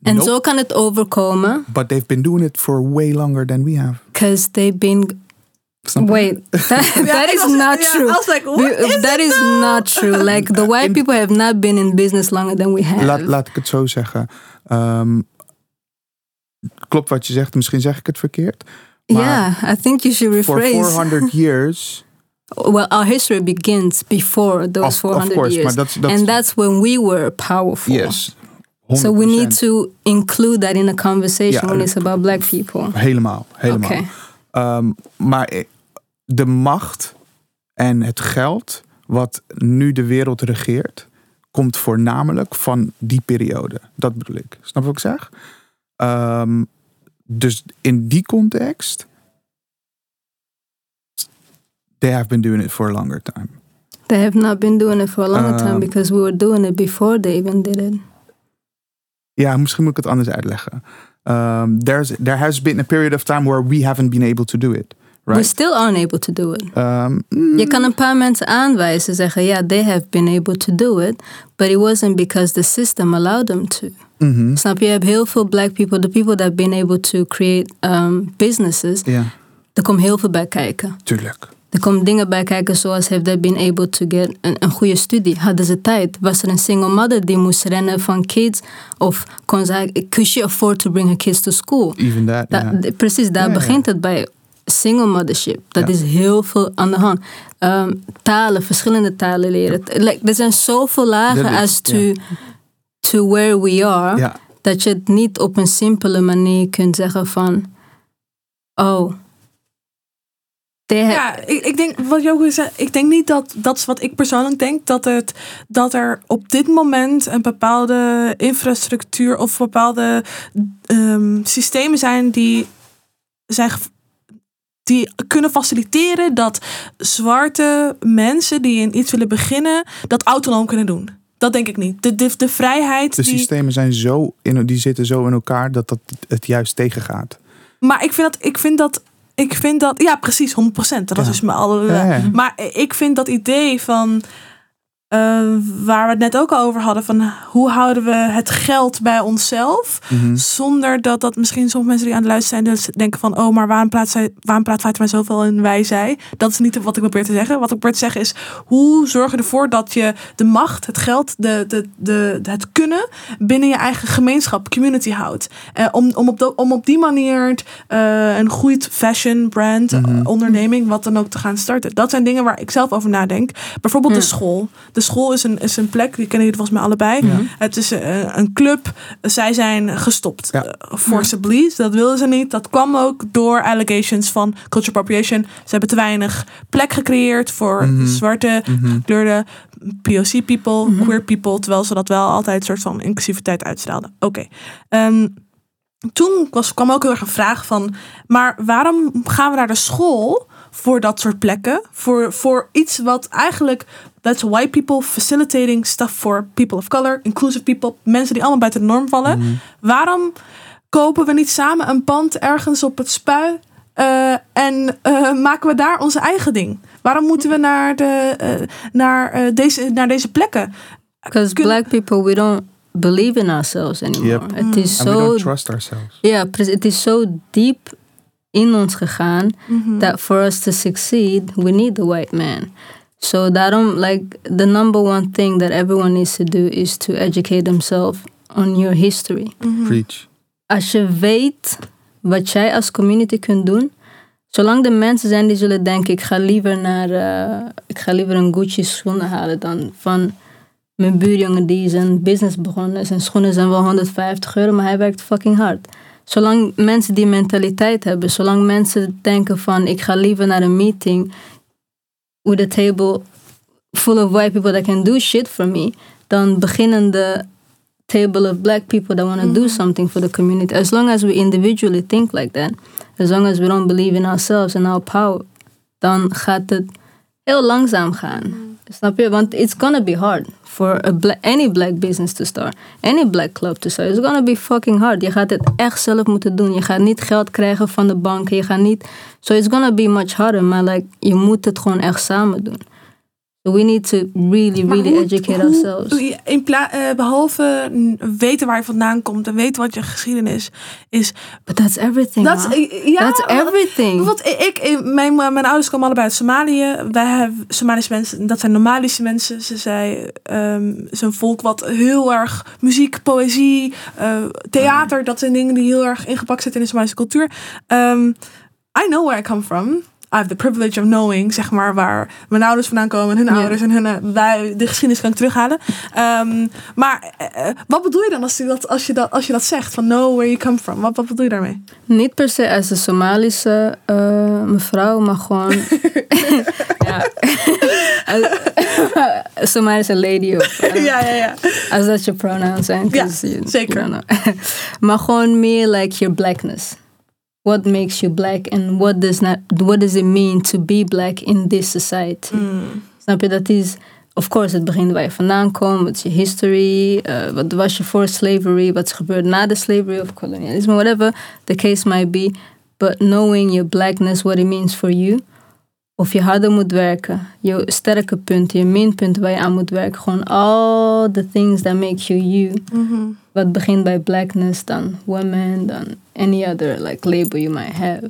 En Nope. zo kan het overkomen, But they've been doing it for way longer than we have. because they've been. Wait, that, is not true. I was like, what that is not true. Like the white In- people have not been in business longer than we have. Laat, laat ik het zo zeggen. Ehm, klopt wat je zegt. Misschien zeg ik het verkeerd. maar yeah, I think you should For rephrase. 400 years. Well, our history begins before those Of, of 400 course. years. Dat and that's when we were powerful. Yes. So we 100%. need to include that in the conversation Ja, when it's about black people. Helemaal. Helemaal. Oké. Ehm, maar eh, de macht en het geld wat nu de wereld regeert, komt voornamelijk van die periode. Dat bedoel ik. Snap je wat ik zeg? Ehm, dus in die context, they have been doing it for a longer time. They have not been doing it for a long time Um, because we were doing it before they even did it. Ja, misschien moet ik het anders uitleggen. Um, there's, there has been a period of time where we haven't been able to do it. We Right? still aren't able to do it. Um, mm, Je kan een paar mensen aanwijzen, zeggen, ja, they have been able to do it, but it wasn't because the system allowed them to. mhm, Snap je? Je hebt heel veel black people, the people that have been able to create um, businesses, Ja, er komt heel veel bij kijken. tuurlijk. Er komen dingen bij kijken zoals have they been able to get een, een goede studie? Hadden ze tijd? Was er een single mother die moest rennen van kids? Of kon zij, could she afford to bring her kids to school? Even that, Da- Precies, daar begint het bij single mothership. Dat is heel veel aan de hand. Ehm, talen, verschillende talen leren. Like, er zijn zoveel lagen is- as to, to where we are. Dat je het niet op een simpele manier kunt zeggen van... Oh, Ja, ik, ik denk, wat Joke zei, ik denk niet dat, dat is wat ik persoonlijk denk, dat, het, dat er op dit moment een bepaalde infrastructuur of bepaalde ehm, systemen zijn die, zijn die kunnen faciliteren dat zwarte mensen die in iets willen beginnen, dat autonoom kunnen doen. Dat denk ik niet. De, de, de vrijheid de die... systemen zijn zo in, die zitten zo in elkaar dat dat het juist tegengaat. Maar ik vind dat, ik vind dat, ik vind dat, ja, precies, 100%. Dat Ja. is me al. Ja, ja. Maar ik vind dat idee van. Eh, waar we het net ook al over hadden, van hoe houden we het geld bij onszelf, Mhm. zonder dat dat misschien sommige mensen die aan het luisteren zijn, dus denken van, oh, maar waarom praat, zij, waarom praat Fatima zoveel in wij, zij? Dat is niet wat ik probeer te zeggen. Wat ik probeer te zeggen is, hoe zorg je ervoor dat je de macht, het geld, de, de, de, het kunnen binnen je eigen gemeenschap, community houdt. Eh, om, om, op de, om op die manier eh, een goed fashion brand, Mhm. onderneming, wat dan ook te gaan starten. Dat zijn dingen waar ik zelf over nadenk. Bijvoorbeeld de Ja. school. De school is een, is een plek, die kennen jullie volgens mij allebei. Ja. Het is eh, een club. Zij zijn gestopt. Ja. eh, forcibly. Dat wilden ze niet. Dat kwam ook door allegations van cultural appropriation. Ze hebben te weinig plek gecreëerd voor Mhm. zwarte, Mhm. gekleurde POC people, Mhm. queer people. Terwijl ze dat wel altijd een soort van inclusiviteit uitstraalden. Oké. Ehm, toen was, kwam ook heel erg een vraag van... maar waarom gaan we naar de school voor dat soort plekken? Voor, voor iets wat eigenlijk... That's white people facilitating stuff for people of color, inclusive people, mensen die allemaal buiten de norm vallen. Mhm. Waarom kopen we niet samen een pand ergens op het spui eh, en eh, maken we daar onze eigen ding? Waarom moeten we naar, de, eh, naar, eh, deze, naar deze plekken? Because Kun- black people, we don't believe in ourselves anymore. Yep. Het is And we zo, don't trust ourselves. ja, precies. Het is zo diep in ons gegaan Mhm. that for us to succeed, we need the white man. So daarom, like, the number one thing that everyone needs to do is to educate themselves on your history. Preach. Als je weet wat jij als community kunt doen, zolang er mensen zijn die zullen denken, ik ga liever naar, eh, ik ga liever een Gucci schoenen halen dan van mijn buurjongen die zijn business begonnen is. Zijn schoenen zijn wel 150 euro, maar hij werkt fucking hard. Zolang mensen die mentaliteit hebben, zolang mensen denken van ik ga liever naar een meeting with a table full of white people that can do shit for me, dan beginnen de table of black people that want to do something for the community. As long as we individually think like that, as long as we don't believe in ourselves and our power, dan gaat het heel langzaam gaan. Snap je? Want it's gonna be hard for a any black business to start, any black club to start. It's gonna be fucking hard. Je gaat het echt zelf moeten doen. Je gaat niet geld krijgen van de banken. Je gaat niet. So it's gonna be much harder. Maar like, je moet het gewoon echt samen doen. So we need to really, Maar really hoe- educate hoe- ourselves. In eh, behalve weten waar je vandaan komt en weten wat je geschiedenis is. But that's everything. Is- ja, That's everything. Bijvoorbeeld, ik, ik, mijn, mijn ouders komen allebei uit Somalië. Wij hebben Somalische mensen, dat zijn Nomalische mensen. Ze zijn ehm, zo'n volk wat heel erg muziek, poëzie, eh, theater, dat zijn dingen die heel erg ingepakt zitten in de Somalische cultuur. Ehm, I know where I come from. I have the privilege of knowing, zeg maar, waar mijn ouders vandaan komen, hun ouders en hun, eh, wij, de geschiedenis kan ik terughalen. Ehm, maar eh, eh, wat bedoel je dan als je dat, als je dat, als je dat zegt, van know where you come from? Wat, wat bedoel je daarmee? Niet per se als een Somalische mevrouw, maar gewoon. ja. Somalische lady of. ja, ja, ja. Als dat je pronouns zijn. Ja, you- zeker. you maar gewoon meer like your blackness. What makes you black and what does, not, what does it mean to be black in this society? Snap je? Dat is, of course, het begint waar je vandaan komt. Wat is je history? eh, wat was je voor slavery? Wat is gebeurd na de slavery of kolonialisme? Whatever the case might be. But knowing your blackness, what it means for you. Of je harder moet werken. Je sterke punten, je minpunten waar je aan moet werken. Gewoon all the things that make you you. Wat begint bij blackness, dan woman, dan any other like label you might have.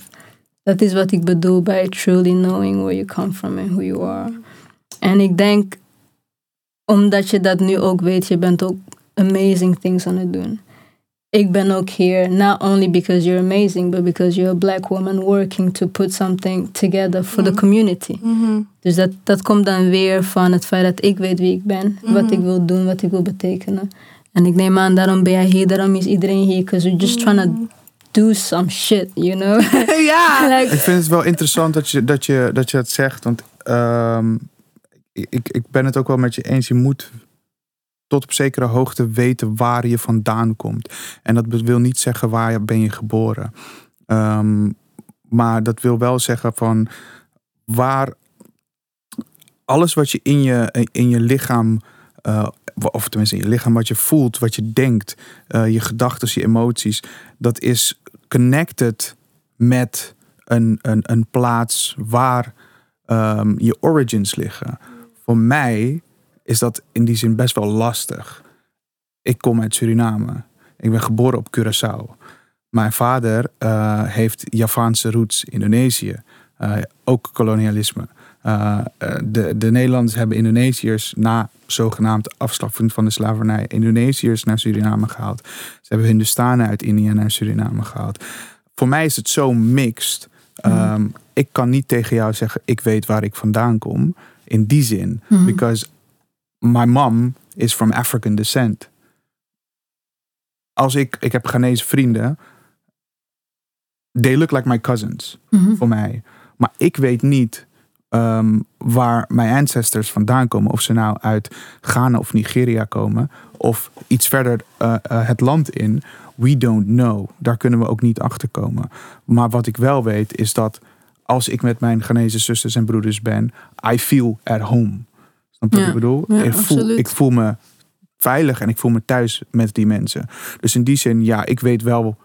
Dat is wat ik bedoel bij truly knowing where you come from and who you are. En ik denk, omdat je dat nu ook weet, je bent ook amazing things aan het doen. Ik ben ook hier, not only because you're amazing, but because you're a black woman working to put something together for the community. Dus dat, dat komt dan weer van het feit dat ik weet wie ik ben, wat ik wil doen, wat ik wil betekenen. En ik neem aan, daarom ben jij hier, daarom is iedereen hier, because we're just trying to do some shit, you know? ja. like, Ik vind het wel interessant dat je dat, je, dat, je dat zegt. Want ehm, ik, ik ben het ook wel met je eens. Je moet tot op zekere hoogte weten waar je vandaan komt. En dat wil niet zeggen waar ben je geboren. Ehm, maar dat wil wel zeggen van waar alles wat je in je, in je lichaam, eh, of tenminste in je lichaam, wat je voelt, wat je denkt, eh, je gedachten, je emoties, dat is connected met een, een, een plaats waar ehm, je origins liggen. Voor mij is dat in die zin best wel lastig. Ik kom uit Suriname. Ik ben geboren op Curaçao. Mijn vader eh, heeft Javaanse roots, Indonesië. Eh, ook kolonialisme. Eh, de, de Nederlanders hebben Indonesiërs na zogenaamd afschaffing van de slavernij Indonesiërs naar Suriname gehaald. Ze hebben Hindustanen uit India naar Suriname gehaald. Voor mij is het zo mixed. Ehm, ik kan niet tegen jou zeggen, ik weet waar ik vandaan kom. In die zin. Because my mom is from African descent. Als ik, ik heb Ghanese vrienden. They look like my cousins mhm. voor mij. Maar ik weet niet ehm, waar mijn ancestors vandaan komen. Of ze nou uit Ghana of Nigeria komen. Of iets verder eh, eh, het land in. We don't know. Daar kunnen we ook niet achter komen. Maar wat ik wel weet is dat als ik met mijn Ghanese zusters en broeders ben. I feel at home. Wat Ja. ik bedoel? Ja, ik, voel, ik voel me veilig en ik voel me thuis met die mensen. Dus in die zin, ja, ik weet wel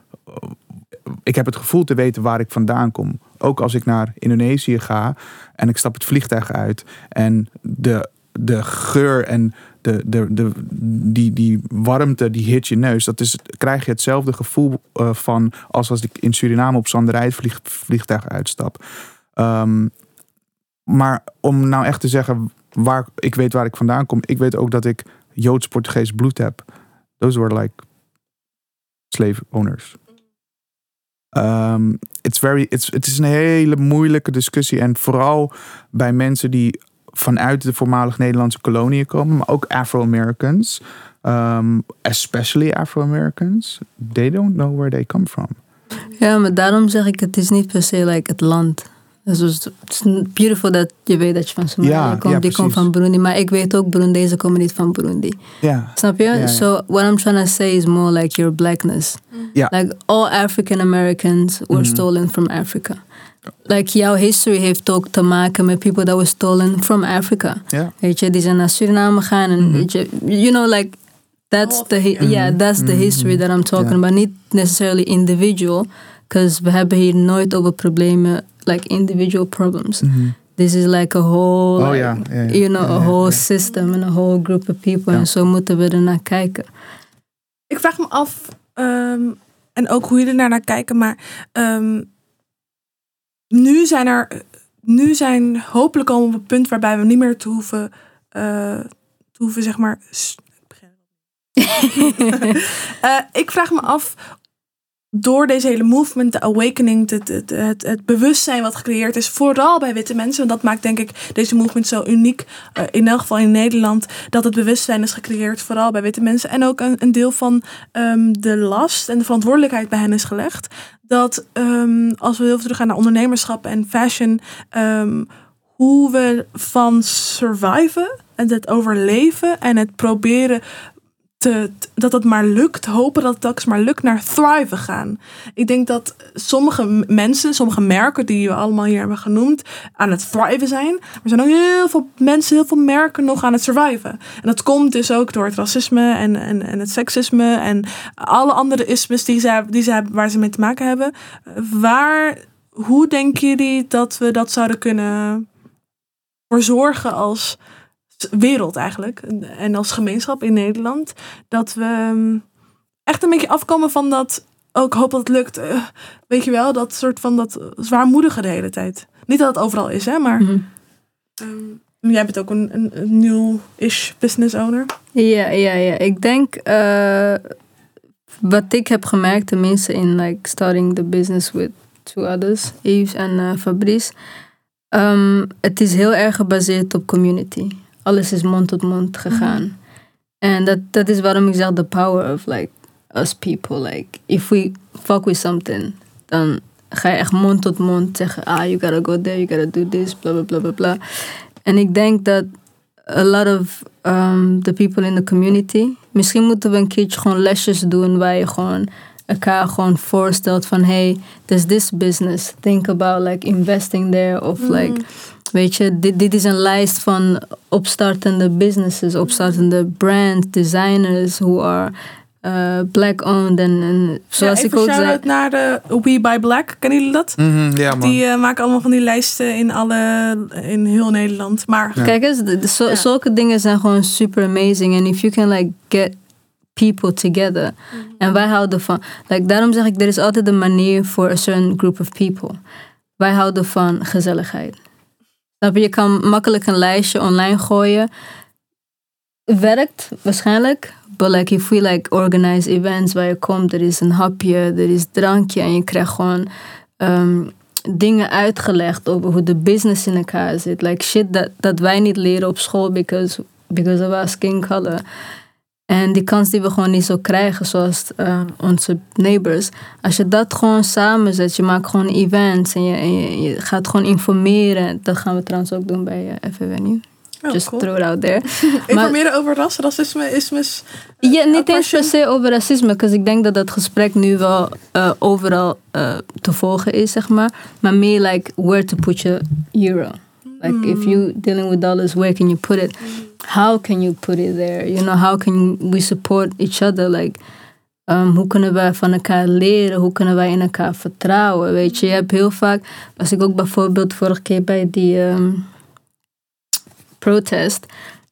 ik heb het gevoel te weten waar ik vandaan kom. Ook als ik naar Indonesië ga en ik stap het vliegtuig uit en de, de geur en de, de, de, die, die warmte die hit je neus, dat is, krijg je hetzelfde gevoel eh, van als als ik in Suriname op Zanderij vlieg, vliegtuig uitstap. Ehm, maar om nou echt te zeggen waar, ik weet waar ik vandaan kom. Ik weet ook dat ik Joods-Portugees bloed heb. Those were like slave owners. Um, it's very, it's, het is een hele moeilijke discussie. En vooral bij mensen die vanuit de voormalig Nederlandse koloniën komen, maar ook Afro-Americans, um, especially Afro-Americans, they don't know where they come from. Ja, maar daarom zeg ik, het is niet per se like het land. Dus het is beautiful dat je weet dat je van Somalië Ja, komt. ja, die komt van Burundi. Maar ik weet ook, Burundezen komen niet van Burundi. Ja, Snap je? ja. So what I'm trying to say is more like your blackness. Like all African Americans were Mhm. stolen from Africa. Like jouw history heeft ook te maken met people that were stolen from Africa. ja. Weet je, die zijn naar Suriname gegaan en Mhm. weet je, you know like that's the hi- yeah that's the Mhm. history that I'm talking about, niet necessarily individual, because we hebben hier nooit over problemen like individual problems. Mhm. This is like a whole, Oh like, you know, a whole system and a whole group of people. Ja. En zo moeten we er naar kijken. Ik vraag me af, ehm, en ook hoe jullie er naar kijken, maar ehm, nu zijn er, nu zijn hopelijk al op een punt waarbij we niet meer te hoeven, eh, te hoeven zeg maar. Eh, ik vraag me af, door deze hele movement, de awakening, het, het, het, bewustzijn wat gecreëerd is, vooral bij witte mensen, want dat maakt denk ik deze movement zo uniek, eh, in elk geval in Nederland, dat het bewustzijn is gecreëerd, vooral bij witte mensen. En ook een, een deel van ehm, de last en de verantwoordelijkheid bij hen is gelegd. Dat ehm, als we heel veel teruggaan naar ondernemerschap en fashion, ehm, hoe we van surviven en het overleven en het proberen te, dat het maar lukt, hopen dat het telkens maar lukt, naar thriven gaan. Ik denk dat sommige mensen, sommige merken die we allemaal hier hebben genoemd, aan het thriven zijn. Maar er zijn ook heel veel mensen, heel veel merken nog aan het surviven. En dat komt dus ook door het racisme en, en, en het seksisme en alle andere ismes die ze, die ze hebben, waar ze mee te maken hebben. Waar, hoe denken jullie dat we dat zouden kunnen voor zorgen als wereld eigenlijk en als gemeenschap in Nederland dat we ehm, echt een beetje afkomen van dat ook ik hoop dat het lukt eh, weet je wel dat soort van dat zwaarmoedige de hele tijd niet dat het overal is hè maar Mhm. ehm, jij bent ook een, een, een new-ish business owner Ja, ja, ja. Ik denk, eh, wat ik heb gemerkt, tenminste in like starting the business with two others, Yves en eh, Fabrice. ehm, het is heel erg gebaseerd op community. Alles is mond tot mond gegaan. En dat, dat is waarom ik zeg the power of like us people. Like, if we fuck with something, dan ga je echt mond tot mond zeggen, ah, you gotta go there, you gotta do this, bla bla bla bla bla. En ik denk dat a lot of um, the people in the community. Misschien moeten we een keertje gewoon lesjes doen waar je gewoon elkaar gewoon voorstelt van hey, there's this business. Think about like investing there of like weet je, dit, dit is een lijst van opstartende businesses, opstartende brand designers who are uh, black owned en, zoals ja, ik ook zei. naar de We Buy Black kennen jullie dat? Mhm, ja, man. Die eh, maken allemaal van die lijsten in, alle, in heel Nederland. Maar Ja. Kijk eens, de- de- zo- Ja. zulke dingen zijn gewoon super amazing. En if you can like get people together. En wij houden van, like, daarom zeg ik, er is altijd een manier voor a certain group of people. Wij houden van gezelligheid. Je kan makkelijk een lijstje online gooien. Werkt waarschijnlijk. But like if we like organize events waar je komt, er is een hapje, er is drankje en je krijgt gewoon ehm, dingen uitgelegd over hoe de business in elkaar zit. Like shit dat, dat wij niet leren op school because, because of our skin color. En die kans die we gewoon niet zo krijgen, zoals eh, onze neighbors. Als je dat gewoon samenzet, je maakt gewoon events en je, en je, je gaat gewoon informeren. Dat gaan we trouwens ook doen bij uh, FWNU. Oh, Just cool. throw it out there. informeren over ras, racisme, ismes. Ja, niet eens per se over racisme, want ik denk dat dat gesprek nu wel eh, overal eh, te volgen is, zeg maar. Maar meer like where to put your euro. Like if you dealing with dollars, where can you put it? How can you put it there? You know, how can we support each other? Like, um, hoe kunnen wij van elkaar leren? Hoe kunnen wij in elkaar vertrouwen? Weet je, je hebt heel vaak, was ik ook bijvoorbeeld vorige keer bij die ehm, protest.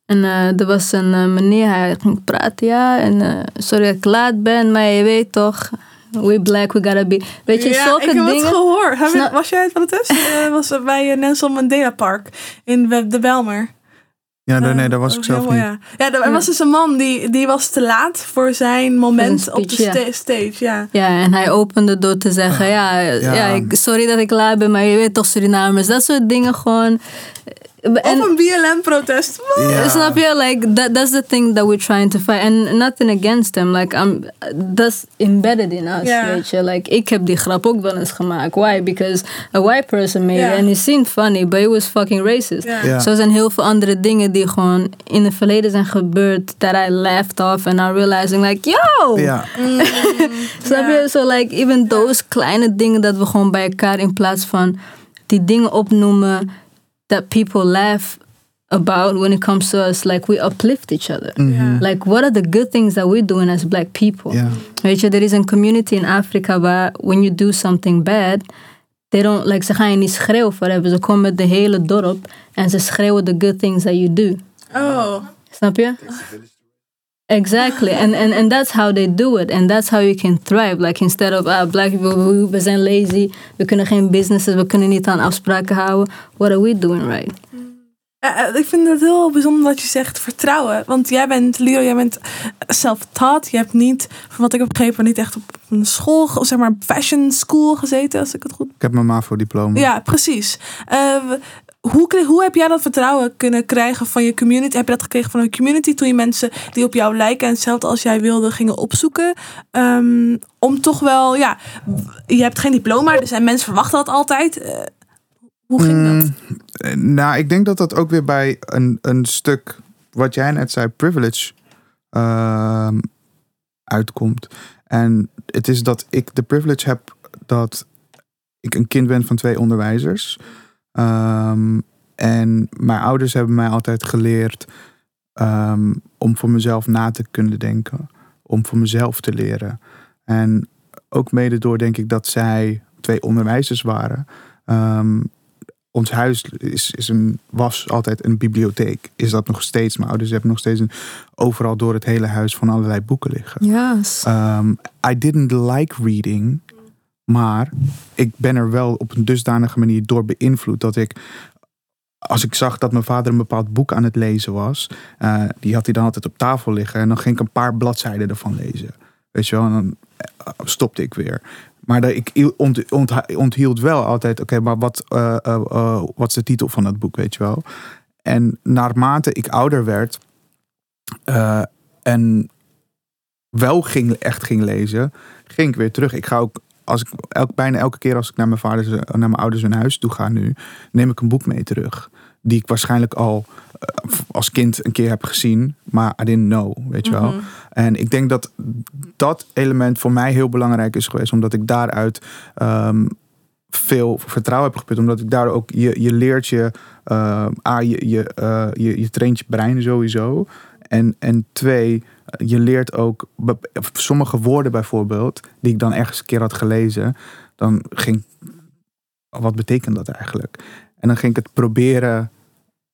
En eh, er was een eh, meneer, hij ging praten, ja. En eh, sorry dat ik laat ben, maar je weet toch, we black, we gotta be. Weet je, ja, zulke ik heb dingen. het gehoord. Snap- was jij het van het was bij Nelson Mandela Park in We- de Belmer. Ja, nee, Eh, nee, daar was ik zelf heel niet. Ja, ja er was dus een man die, die was te laat voor zijn moment Voor op de stage. Ja. Ja, en hij opende door te zeggen, ja, Ja. ja. ik, sorry dat ik laat ben, maar je weet toch Surinamers, dat soort dingen gewoon. Of En, een BLM-protest. Ja. Snap je? Like that, that's the thing that we're trying to fight. And nothing against them. Like I'm, that's embedded in us. Ja. Weet je? Like ik heb die grap ook wel eens gemaakt. Why? Because a white person made it and it seemed funny, but it was fucking racist. Zo zijn heel veel andere dingen die gewoon in het verleden zijn gebeurd. That I laughed off and now realizing like, yo, Ja, Snap je? So like even those kleine dingen dat we gewoon bij elkaar in plaats van die dingen opnoemen that people laugh about when it comes to us, like we uplift each other. Ja. Like what are the good things that we're doing as black people? ja. Weet je, er is een community in africa waar when you do something bad, they don't like ze gaan je niet schreeuwen voor hebben. Ze komen met de hele dorp en ze schreeuwen the good things that you do. Oh. Snap je? Exactly. And, and, and that's how they do it. And that's how you can thrive. Like instead of ah, black people, we, we zijn lazy. We kunnen geen businesses. We kunnen niet aan afspraken houden. What are we doing right? Ja, eh, ik vind het heel bijzonder dat je zegt vertrouwen. Want jij bent, Leo, jij bent self-taught. Je hebt niet, van wat ik heb begrepen, niet echt op een school, of zeg maar fashion school gezeten, als ik het goed... Ik heb mijn MAVO-diploma. Ja, precies. Eh, hoe, hoe heb jij dat vertrouwen kunnen krijgen van je community? Heb je dat gekregen van een community toen je mensen die op jou lijken en hetzelfde als jij wilde gingen opzoeken? Ehm, om toch wel, ja, je hebt geen diploma, dus en mensen verwachten dat altijd. Eh, hoe ging dat? Mm, eh, nou, ik denk dat dat ook weer bij een, een stuk, wat jij net zei, privilege ehm, uitkomt. En het is dat ik de privilege heb dat ik een kind ben van twee onderwijzers. Ehm, en mijn ouders hebben mij altijd geleerd ehm, om voor mezelf na te kunnen denken. Om voor mezelf te leren. En ook mede door denk ik dat zij twee onderwijzers waren. Ehm, ons huis is, is een, was altijd een bibliotheek. Is dat nog steeds? Mijn ouders hebben nog steeds een, overal door het hele huis van allerlei boeken liggen. Yes. Um, I didn't like reading. Maar ik ben er wel op een dusdanige manier door beïnvloed dat ik. Als ik zag dat mijn vader een bepaald boek aan het lezen was, eh, die had hij dan altijd op tafel liggen. En dan ging ik een paar bladzijden ervan lezen. Weet je wel, en dan eh, stopte ik weer. Maar ik ont, ont- onthield wel altijd, oké, maar wat, eh, wat is de titel van dat boek, weet je wel? En naarmate ik ouder werd en wel ging, echt ging lezen, ging ik weer terug. Ik ga ook, als ik elk, bijna elke keer als ik naar mijn vaders, naar mijn ouders hun huis toe ga nu, neem ik een boek mee terug. Die ik waarschijnlijk al eh, als kind een keer heb gezien, maar I didn't know, weet je wel. Mhm. En ik denk dat dat element voor mij heel belangrijk is geweest, omdat ik daaruit ehm, veel vertrouwen heb geput. Omdat ik daar ook, je, je leert je, eh, A, je, je, eh, je, je traint je brein sowieso. En, en twee, je leert ook sommige woorden bijvoorbeeld, die ik dan ergens een keer had gelezen, dan ging, wat betekent dat eigenlijk? En dan ging ik het proberen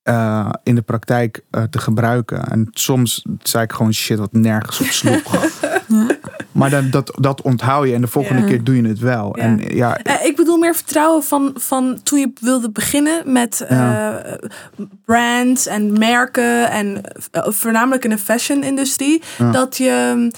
eh, in de praktijk eh, te gebruiken. En soms zei ik gewoon shit wat nergens op sloeg. Maar dan, dat, dat onthoud je en de volgende Ja. keer doe je het wel. Ja. En ja, Eh, ik bedoel meer vertrouwen van, van toen je wilde beginnen met eh, brands en merken en eh, voornamelijk in de fashion-industrie. Dat je,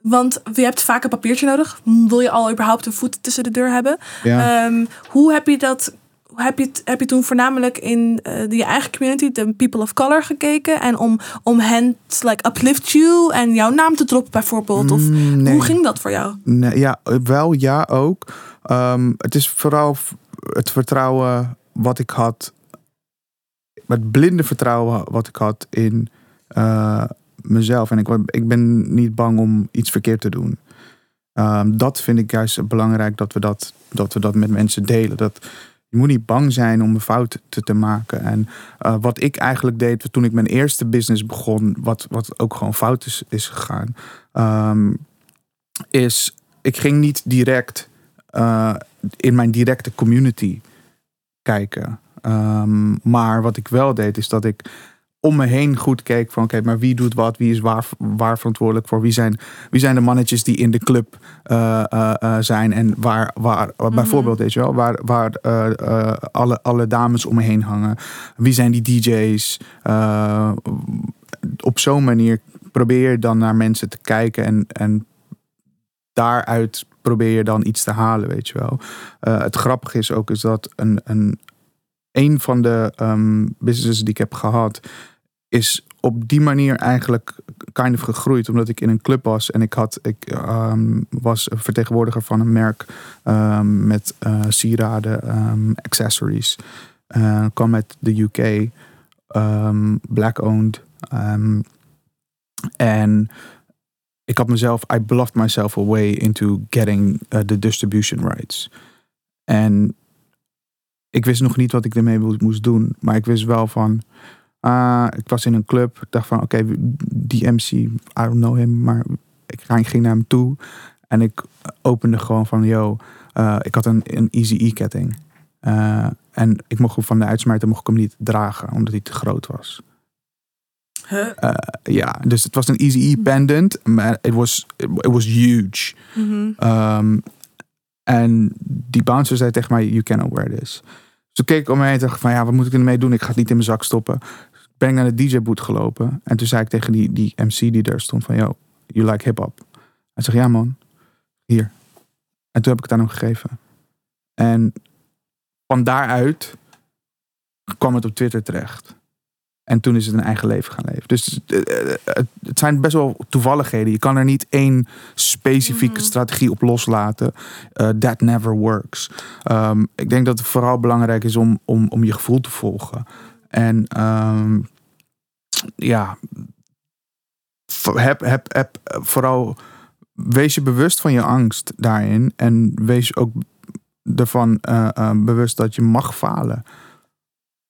want je hebt vaak een papiertje nodig. Wil je al überhaupt een voet tussen de deur hebben? Ehm, hoe heb je dat? Heb je, het- heb je toen voornamelijk in eh, de, je eigen community, de people of color, gekeken? En om, om hen te like, uplift you en jouw naam te droppen bijvoorbeeld? Of Mm, nee. hoe ging dat voor jou? Nee, ja, wel ja ook. Ehm, het is vooral het vertrouwen wat ik had. Het blinde vertrouwen wat ik had in eh, mezelf. En ik, ik ben niet bang om iets verkeerd te doen. Ehm, dat vind ik juist belangrijk dat we dat, dat we dat met mensen delen. Dat, je moet niet bang zijn om een fout te, te maken. En eh, wat ik eigenlijk deed toen ik mijn eerste business begon, wat, wat ook gewoon fout is, is gegaan, ehm, is ik ging niet direct eh, in mijn directe community kijken. Ehm, maar wat ik wel deed, is dat ik om me heen goed keek van oké, maar wie doet wat, wie is waar, waar verantwoordelijk voor, wie zijn, wie zijn de mannetjes die in de club eh, eh, eh, zijn? En waar, waar bijvoorbeeld, weet je wel, waar, waar alle, alle dames om me heen hangen, wie zijn die DJ's, op zo'n manier probeer je dan naar mensen te kijken en, en daaruit probeer je dan iets te halen, weet je wel. Het grappige is ook is dat een, een, een van de ehm, businesses die ik heb gehad, is op die manier eigenlijk kind of gegroeid. Omdat ik in een club was en ik, had, ik ehm, was vertegenwoordiger van een merk ehm, met eh, sieraden, accessories. Eh, kwam met de UK, black owned. ehm, en ik had mezelf, I bluffed myself away into getting uh, the distribution rights. En ik wist nog niet wat ik ermee mo- moest doen. Maar ik wist wel van. ah, ik was in een club. Ik dacht van oké, die MC, I don't know him. Maar ik ging naar hem toe. En ik opende gewoon van yo, eh, ik had een, een Easy E ketting. Eh, en ik mocht hem van de uitsmijter mocht ik hem niet dragen, omdat hij te groot was. Huh? Eh, ja, dus het was een Easy E pendant. Maar it was, it was huge. Mhm. Ehm, en die bouncer zei tegen mij, you cannot wear this. Dus toen keek ik om me heen en dacht van, ja, wat moet ik ermee doen? Ik ga het niet in mijn zak stoppen. Ben ik naar de DJ-boot gelopen. En toen zei ik tegen die, die MC die daar stond van, yo, you like hip-hop? Hij zegt, ja man, hier. En toen heb ik het aan hem gegeven. En van daaruit kwam het op Twitter terecht. En toen is het een eigen leven gaan leven. Dus eh, eh, het, zijn best wel toevalligheden. Je kan er niet één specifieke Mhm. strategie op loslaten. Eh, that never works. Ehm, ik denk dat het vooral belangrijk is om, om, om je gevoel te volgen. En ehm, ja, heb, heb, heb vooral wees je bewust van je angst daarin. En wees ook ervan bewust dat je mag falen.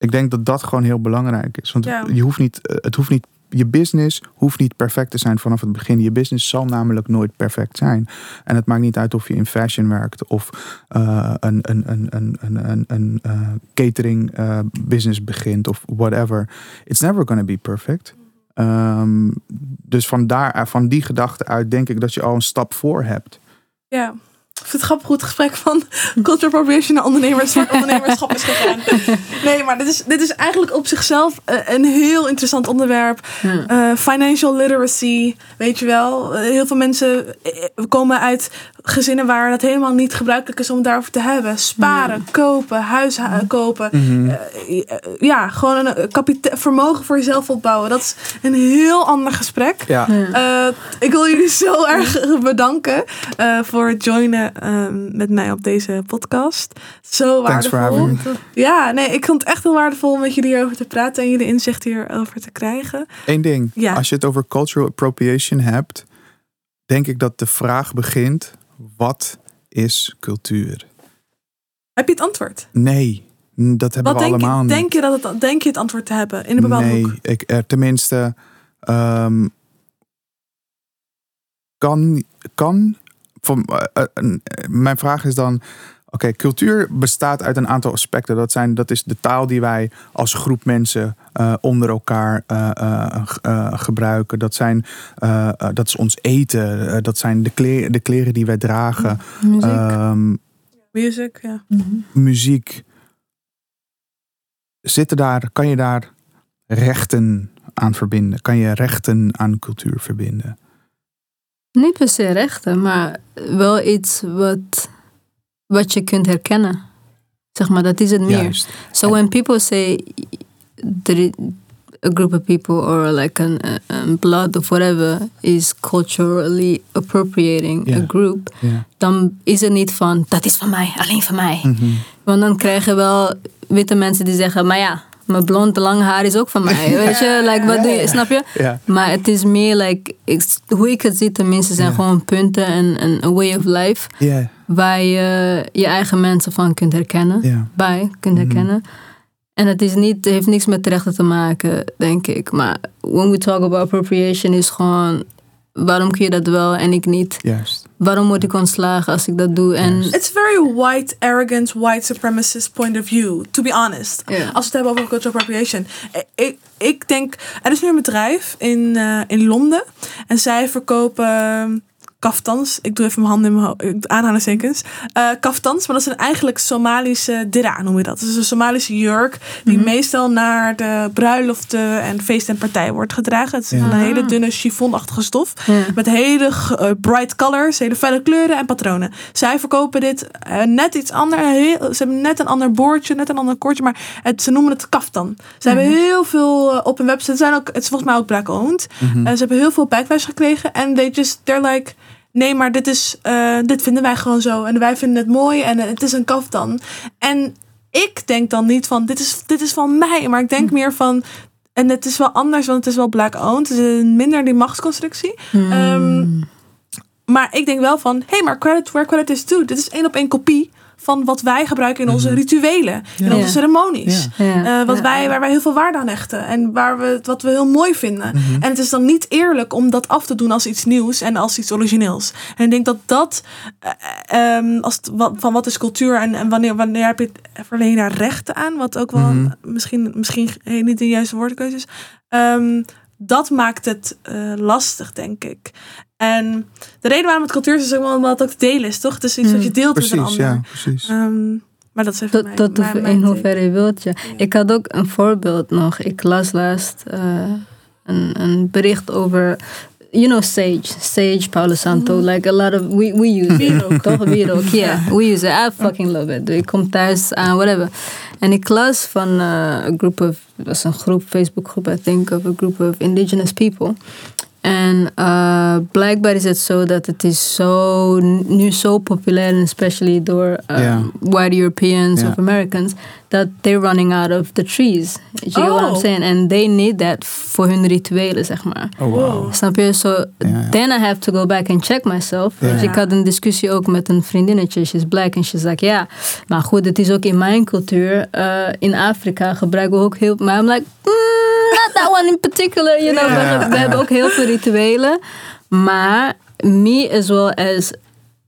Ik denk dat dat gewoon heel belangrijk is. Want Ja. je hoeft niet, eh, het hoeft niet, je business hoeft niet perfect te zijn vanaf het begin. Je business zal namelijk nooit perfect zijn. En het maakt niet uit of je in fashion werkt of eh, een, een, een, een, een, een, een eh, catering business begint of whatever. It's never gonna be perfect. Ehm, dus van, daar, van die gedachte uit denk ik dat je al een stap voor hebt. Ja. Ik vind het grappig hoe het gesprek van culture appropriation naar ondernemers, ondernemerschap is gegaan. Nee, maar dit is, dit is eigenlijk op zichzelf eh, een heel interessant onderwerp. Eh, financial literacy, weet je wel. Eh, heel veel mensen komen uit gezinnen waar dat helemaal niet gebruikelijk is om het daarover te hebben. Sparen, kopen, huis kopen. Eh, eh, ja, gewoon een kapita- vermogen voor jezelf opbouwen. Dat is een heel ander gesprek. Ja. Eh, ik wil jullie zo erg bedanken eh, voor het joinen ehm, met mij op deze podcast. Zo waardevol. Ja, nee, ik vond het echt heel waardevol om met jullie hierover te praten en jullie inzicht hierover te krijgen. Eén ding. Ja. Als je het over cultural appropriation hebt, denk ik dat de vraag begint: wat is cultuur? Heb je het antwoord? Nee, dat hebben Wat we denk allemaal je, denk je dat het, denk je het antwoord te hebben in een bepaalde nee, hoek? ik, er, tenminste, ehm, kan, kan van, eh, eh, eh, mijn vraag is dan, oké, cultuur bestaat uit een aantal aspecten. Dat, zijn, dat is de taal die wij als groep mensen eh, onder elkaar eh, eh, eh, gebruiken. Dat, zijn, dat is ons eten. Dat zijn de, kleren, de kleren die wij dragen. Muziek. Ehm, Music, ja. Mhm. muziek. Zitten daar, kan je daar rechten aan verbinden? Kan je rechten aan cultuur verbinden? Niet per se rechten, maar wel iets wat, wat je kunt herkennen. Zeg maar, dat is het meer. Juist. So when people say a group of people or like an, a blood of whatever is culturally appropriating a group, dan is het niet van dat is van mij, alleen van mij. Mhm. Want dan krijg je wel witte mensen die zeggen, maar ja, mijn blond lang haar is ook van mij. Weet je, like, wat doe je, snap je? Ja. Maar het is meer like, ik, hoe ik het zie tenminste, zijn Ja. gewoon punten en en a way of life Ja. waar je je eigen mensen van kunt herkennen bij kunt Mhm. herkennen. En het, is niet, het heeft niks met rechten te maken, denk ik. Maar when we talk about appropriation is gewoon... waarom kun je dat wel en ik niet? Juist. Waarom word ik ontslagen als ik dat doe? En It's very white, arrogant, white supremacist point of view, to be honest. Als we het hebben over cultural appropriation. Ik, ik denk, er is nu een bedrijf in, eh, in Londen. En zij verkopen kaftans. Ik doe even mijn handen in mijn aanhalingstekens. Eh kaftans, maar dat zijn eigenlijk Somalische dira, noem je dat. Het is een Somalische jurk die meestal naar de bruiloften en feesten en partijen wordt gedragen. Het is Ja. een hele dunne chiffonachtige stof. Ja. Met hele eh, bright colors, hele felle kleuren en patronen. Zij verkopen dit eh, net iets anders. Heel, ze hebben net een ander boordje, net een ander koordje. Maar het, ze noemen het kaftan. Ze hebben heel veel op hun website. Zijn ook, het is volgens mij ook black owned. Mhm. Ze hebben heel veel backlash gekregen. En they just, they're like... Nee, maar dit, is, eh, dit vinden wij gewoon zo. En wij vinden het mooi en eh, het is een kaftan. En ik denk dan niet van, dit is, dit is van mij. Maar ik denk meer van... En het is wel anders, want het is wel black owned. Het is een minder die machtsconstructie. Hmm. Ehm, maar ik denk wel van, hé, hey, maar credit where credit is due. Dit is één op één kopie van wat wij gebruiken in onze rituelen, in Ja. onze Ja. ceremonies. Eh, wat ja. wij, waar wij heel veel waarde aan hechten en waar we, wat we heel mooi vinden. En het is dan niet eerlijk om dat af te doen als iets nieuws en als iets origineels. En ik denk dat dat, eh, ehm, als het, wat, van wat is cultuur en, en wanneer, wanneer heb je het, verleen je daar rechten aan, wat ook wel Mhm. misschien, misschien eh, niet de juiste woordkeuze is. Ehm, dat maakt het eh, lastig, denk ik. En de reden waarom het cultuur is, is omdat het ook te delen is, toch? Het is iets wat je deelt met een Precies, ander. ja, precies. Ehm, maar dat is even Tot, mijn, tot mijn, hoe- mijn in hoeverre je wilt je. Ik had ook een voorbeeld nog. Ik las laatst eh, een, een bericht over, you know, Sage. Sage, Palo Santo. Like a lot of, we, we use it. Yeah. We use it. I fucking love it. Ik kom thuis aan, whatever. En ik las van eh, een groep of, was een groep, Facebook groep, I think, of a group of indigenous people. En eh, blijkbaar is het zo dat het is zo, nu zo populair, en especially door Ja. white Europeans of Americans, that they're running out of the trees. You get what I'm saying? And they need that voor hun rituelen, zeg maar. Oh, wow. Snap je? So then I have to go back and check myself. Dus ik had een discussie ook met een vriendinnetje. She's black. En she's like, ja, maar goed, het is ook in mijn cultuur. eh, in Afrika gebruiken we ook heel... Maar I'm like, mm, not that one in particular. You know, we, we hebben ook heel veel rituelen. Maar me as well as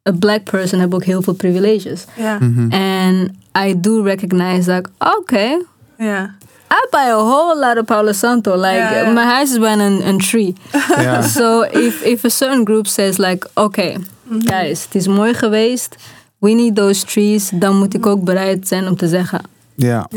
a black person heb ook heel veel privileges. Ja. And I do recognize that, okay, ja. I buy a whole lot of Palo Santo. Like, mijn huis is bijna een, een tree. Ja. So if, if a certain group says like, okay, Mhm. guys, het is mooi geweest. We need those trees. Dan moet ik ook bereid zijn om te zeggen, Ja.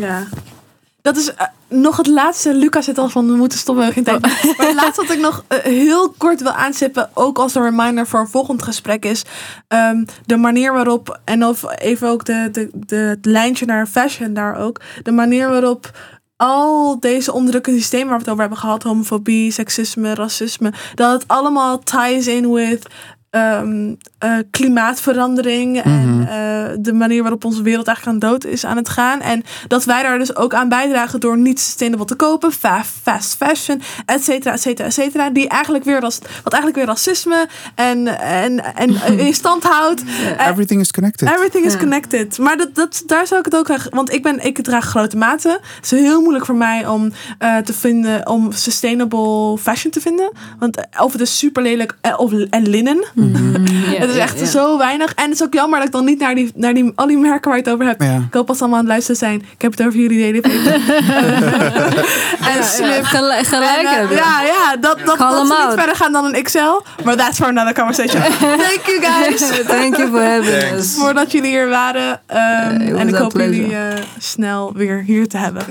Dat is eh, nog het laatste. Lucas zit al van we moeten stoppen. geen tijd. Maar het laatste wat ik nog eh, heel kort wil aanstippen, ook als een reminder voor een volgend gesprek, is ehm, de manier waarop, en of even ook de, de, de, het lijntje naar fashion daar ook, de manier waarop al deze onderdrukkende systemen waar we het over hebben gehad, homofobie, seksisme, racisme, dat het allemaal ties in with ehm, eh, klimaatverandering en Mhm. eh, de manier waarop onze wereld eigenlijk aan dood is aan het gaan. En dat wij daar dus ook aan bijdragen door niet sustainable te kopen, fa- fast fashion, et cetera, et cetera, et cetera. Die eigenlijk weer, ras- wat eigenlijk weer racisme en, en, en in stand houdt. Everything is connected. Everything is connected. Maar dat, dat, daar zou ik het ook graag... Want ik, ben, ik draag grote maten. Het is heel moeilijk voor mij om eh, te vinden... om sustainable fashion te vinden. Want of het is super lelijk of, en linnen. het is echt zo weinig. En het is ook jammer dat ik dan niet naar, die, naar die, al die merken waar je het over hebt... Ja. Ik hoop als ze allemaal aan het luisteren zijn. Ik heb het over jullie de hele tijd. en slip. Gelijk, En, gelijk eh, hebben. ja, ja, dat, dat, Call dat them ze niet verder gaan dan een Excel. Maar that's for another conversation. Thank you guys. Thank you for having us. Voordat jullie hier waren. Ehm, en ik hoop pleasure. jullie eh, snel weer hier te hebben.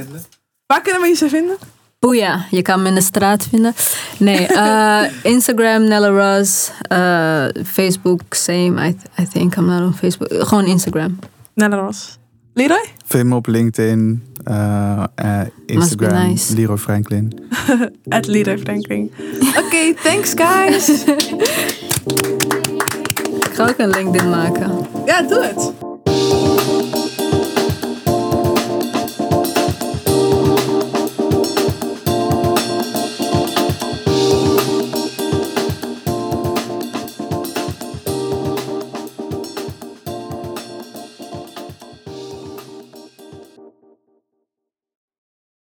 Waar kunnen we je zo vinden? Boeia, je kan me in de straat vinden. Nee, eh, Instagram, Nella Ross. eh, Facebook, same. I, I think I'm not on Facebook. Gewoon Instagram. Nella Ros. Leroy? Vind me op LinkedIn, eh, Instagram, nice. Leroy Franklin. At Leroy Franklin. Oké, thanks guys. Ik ga ook een LinkedIn maken. Ja, doe het.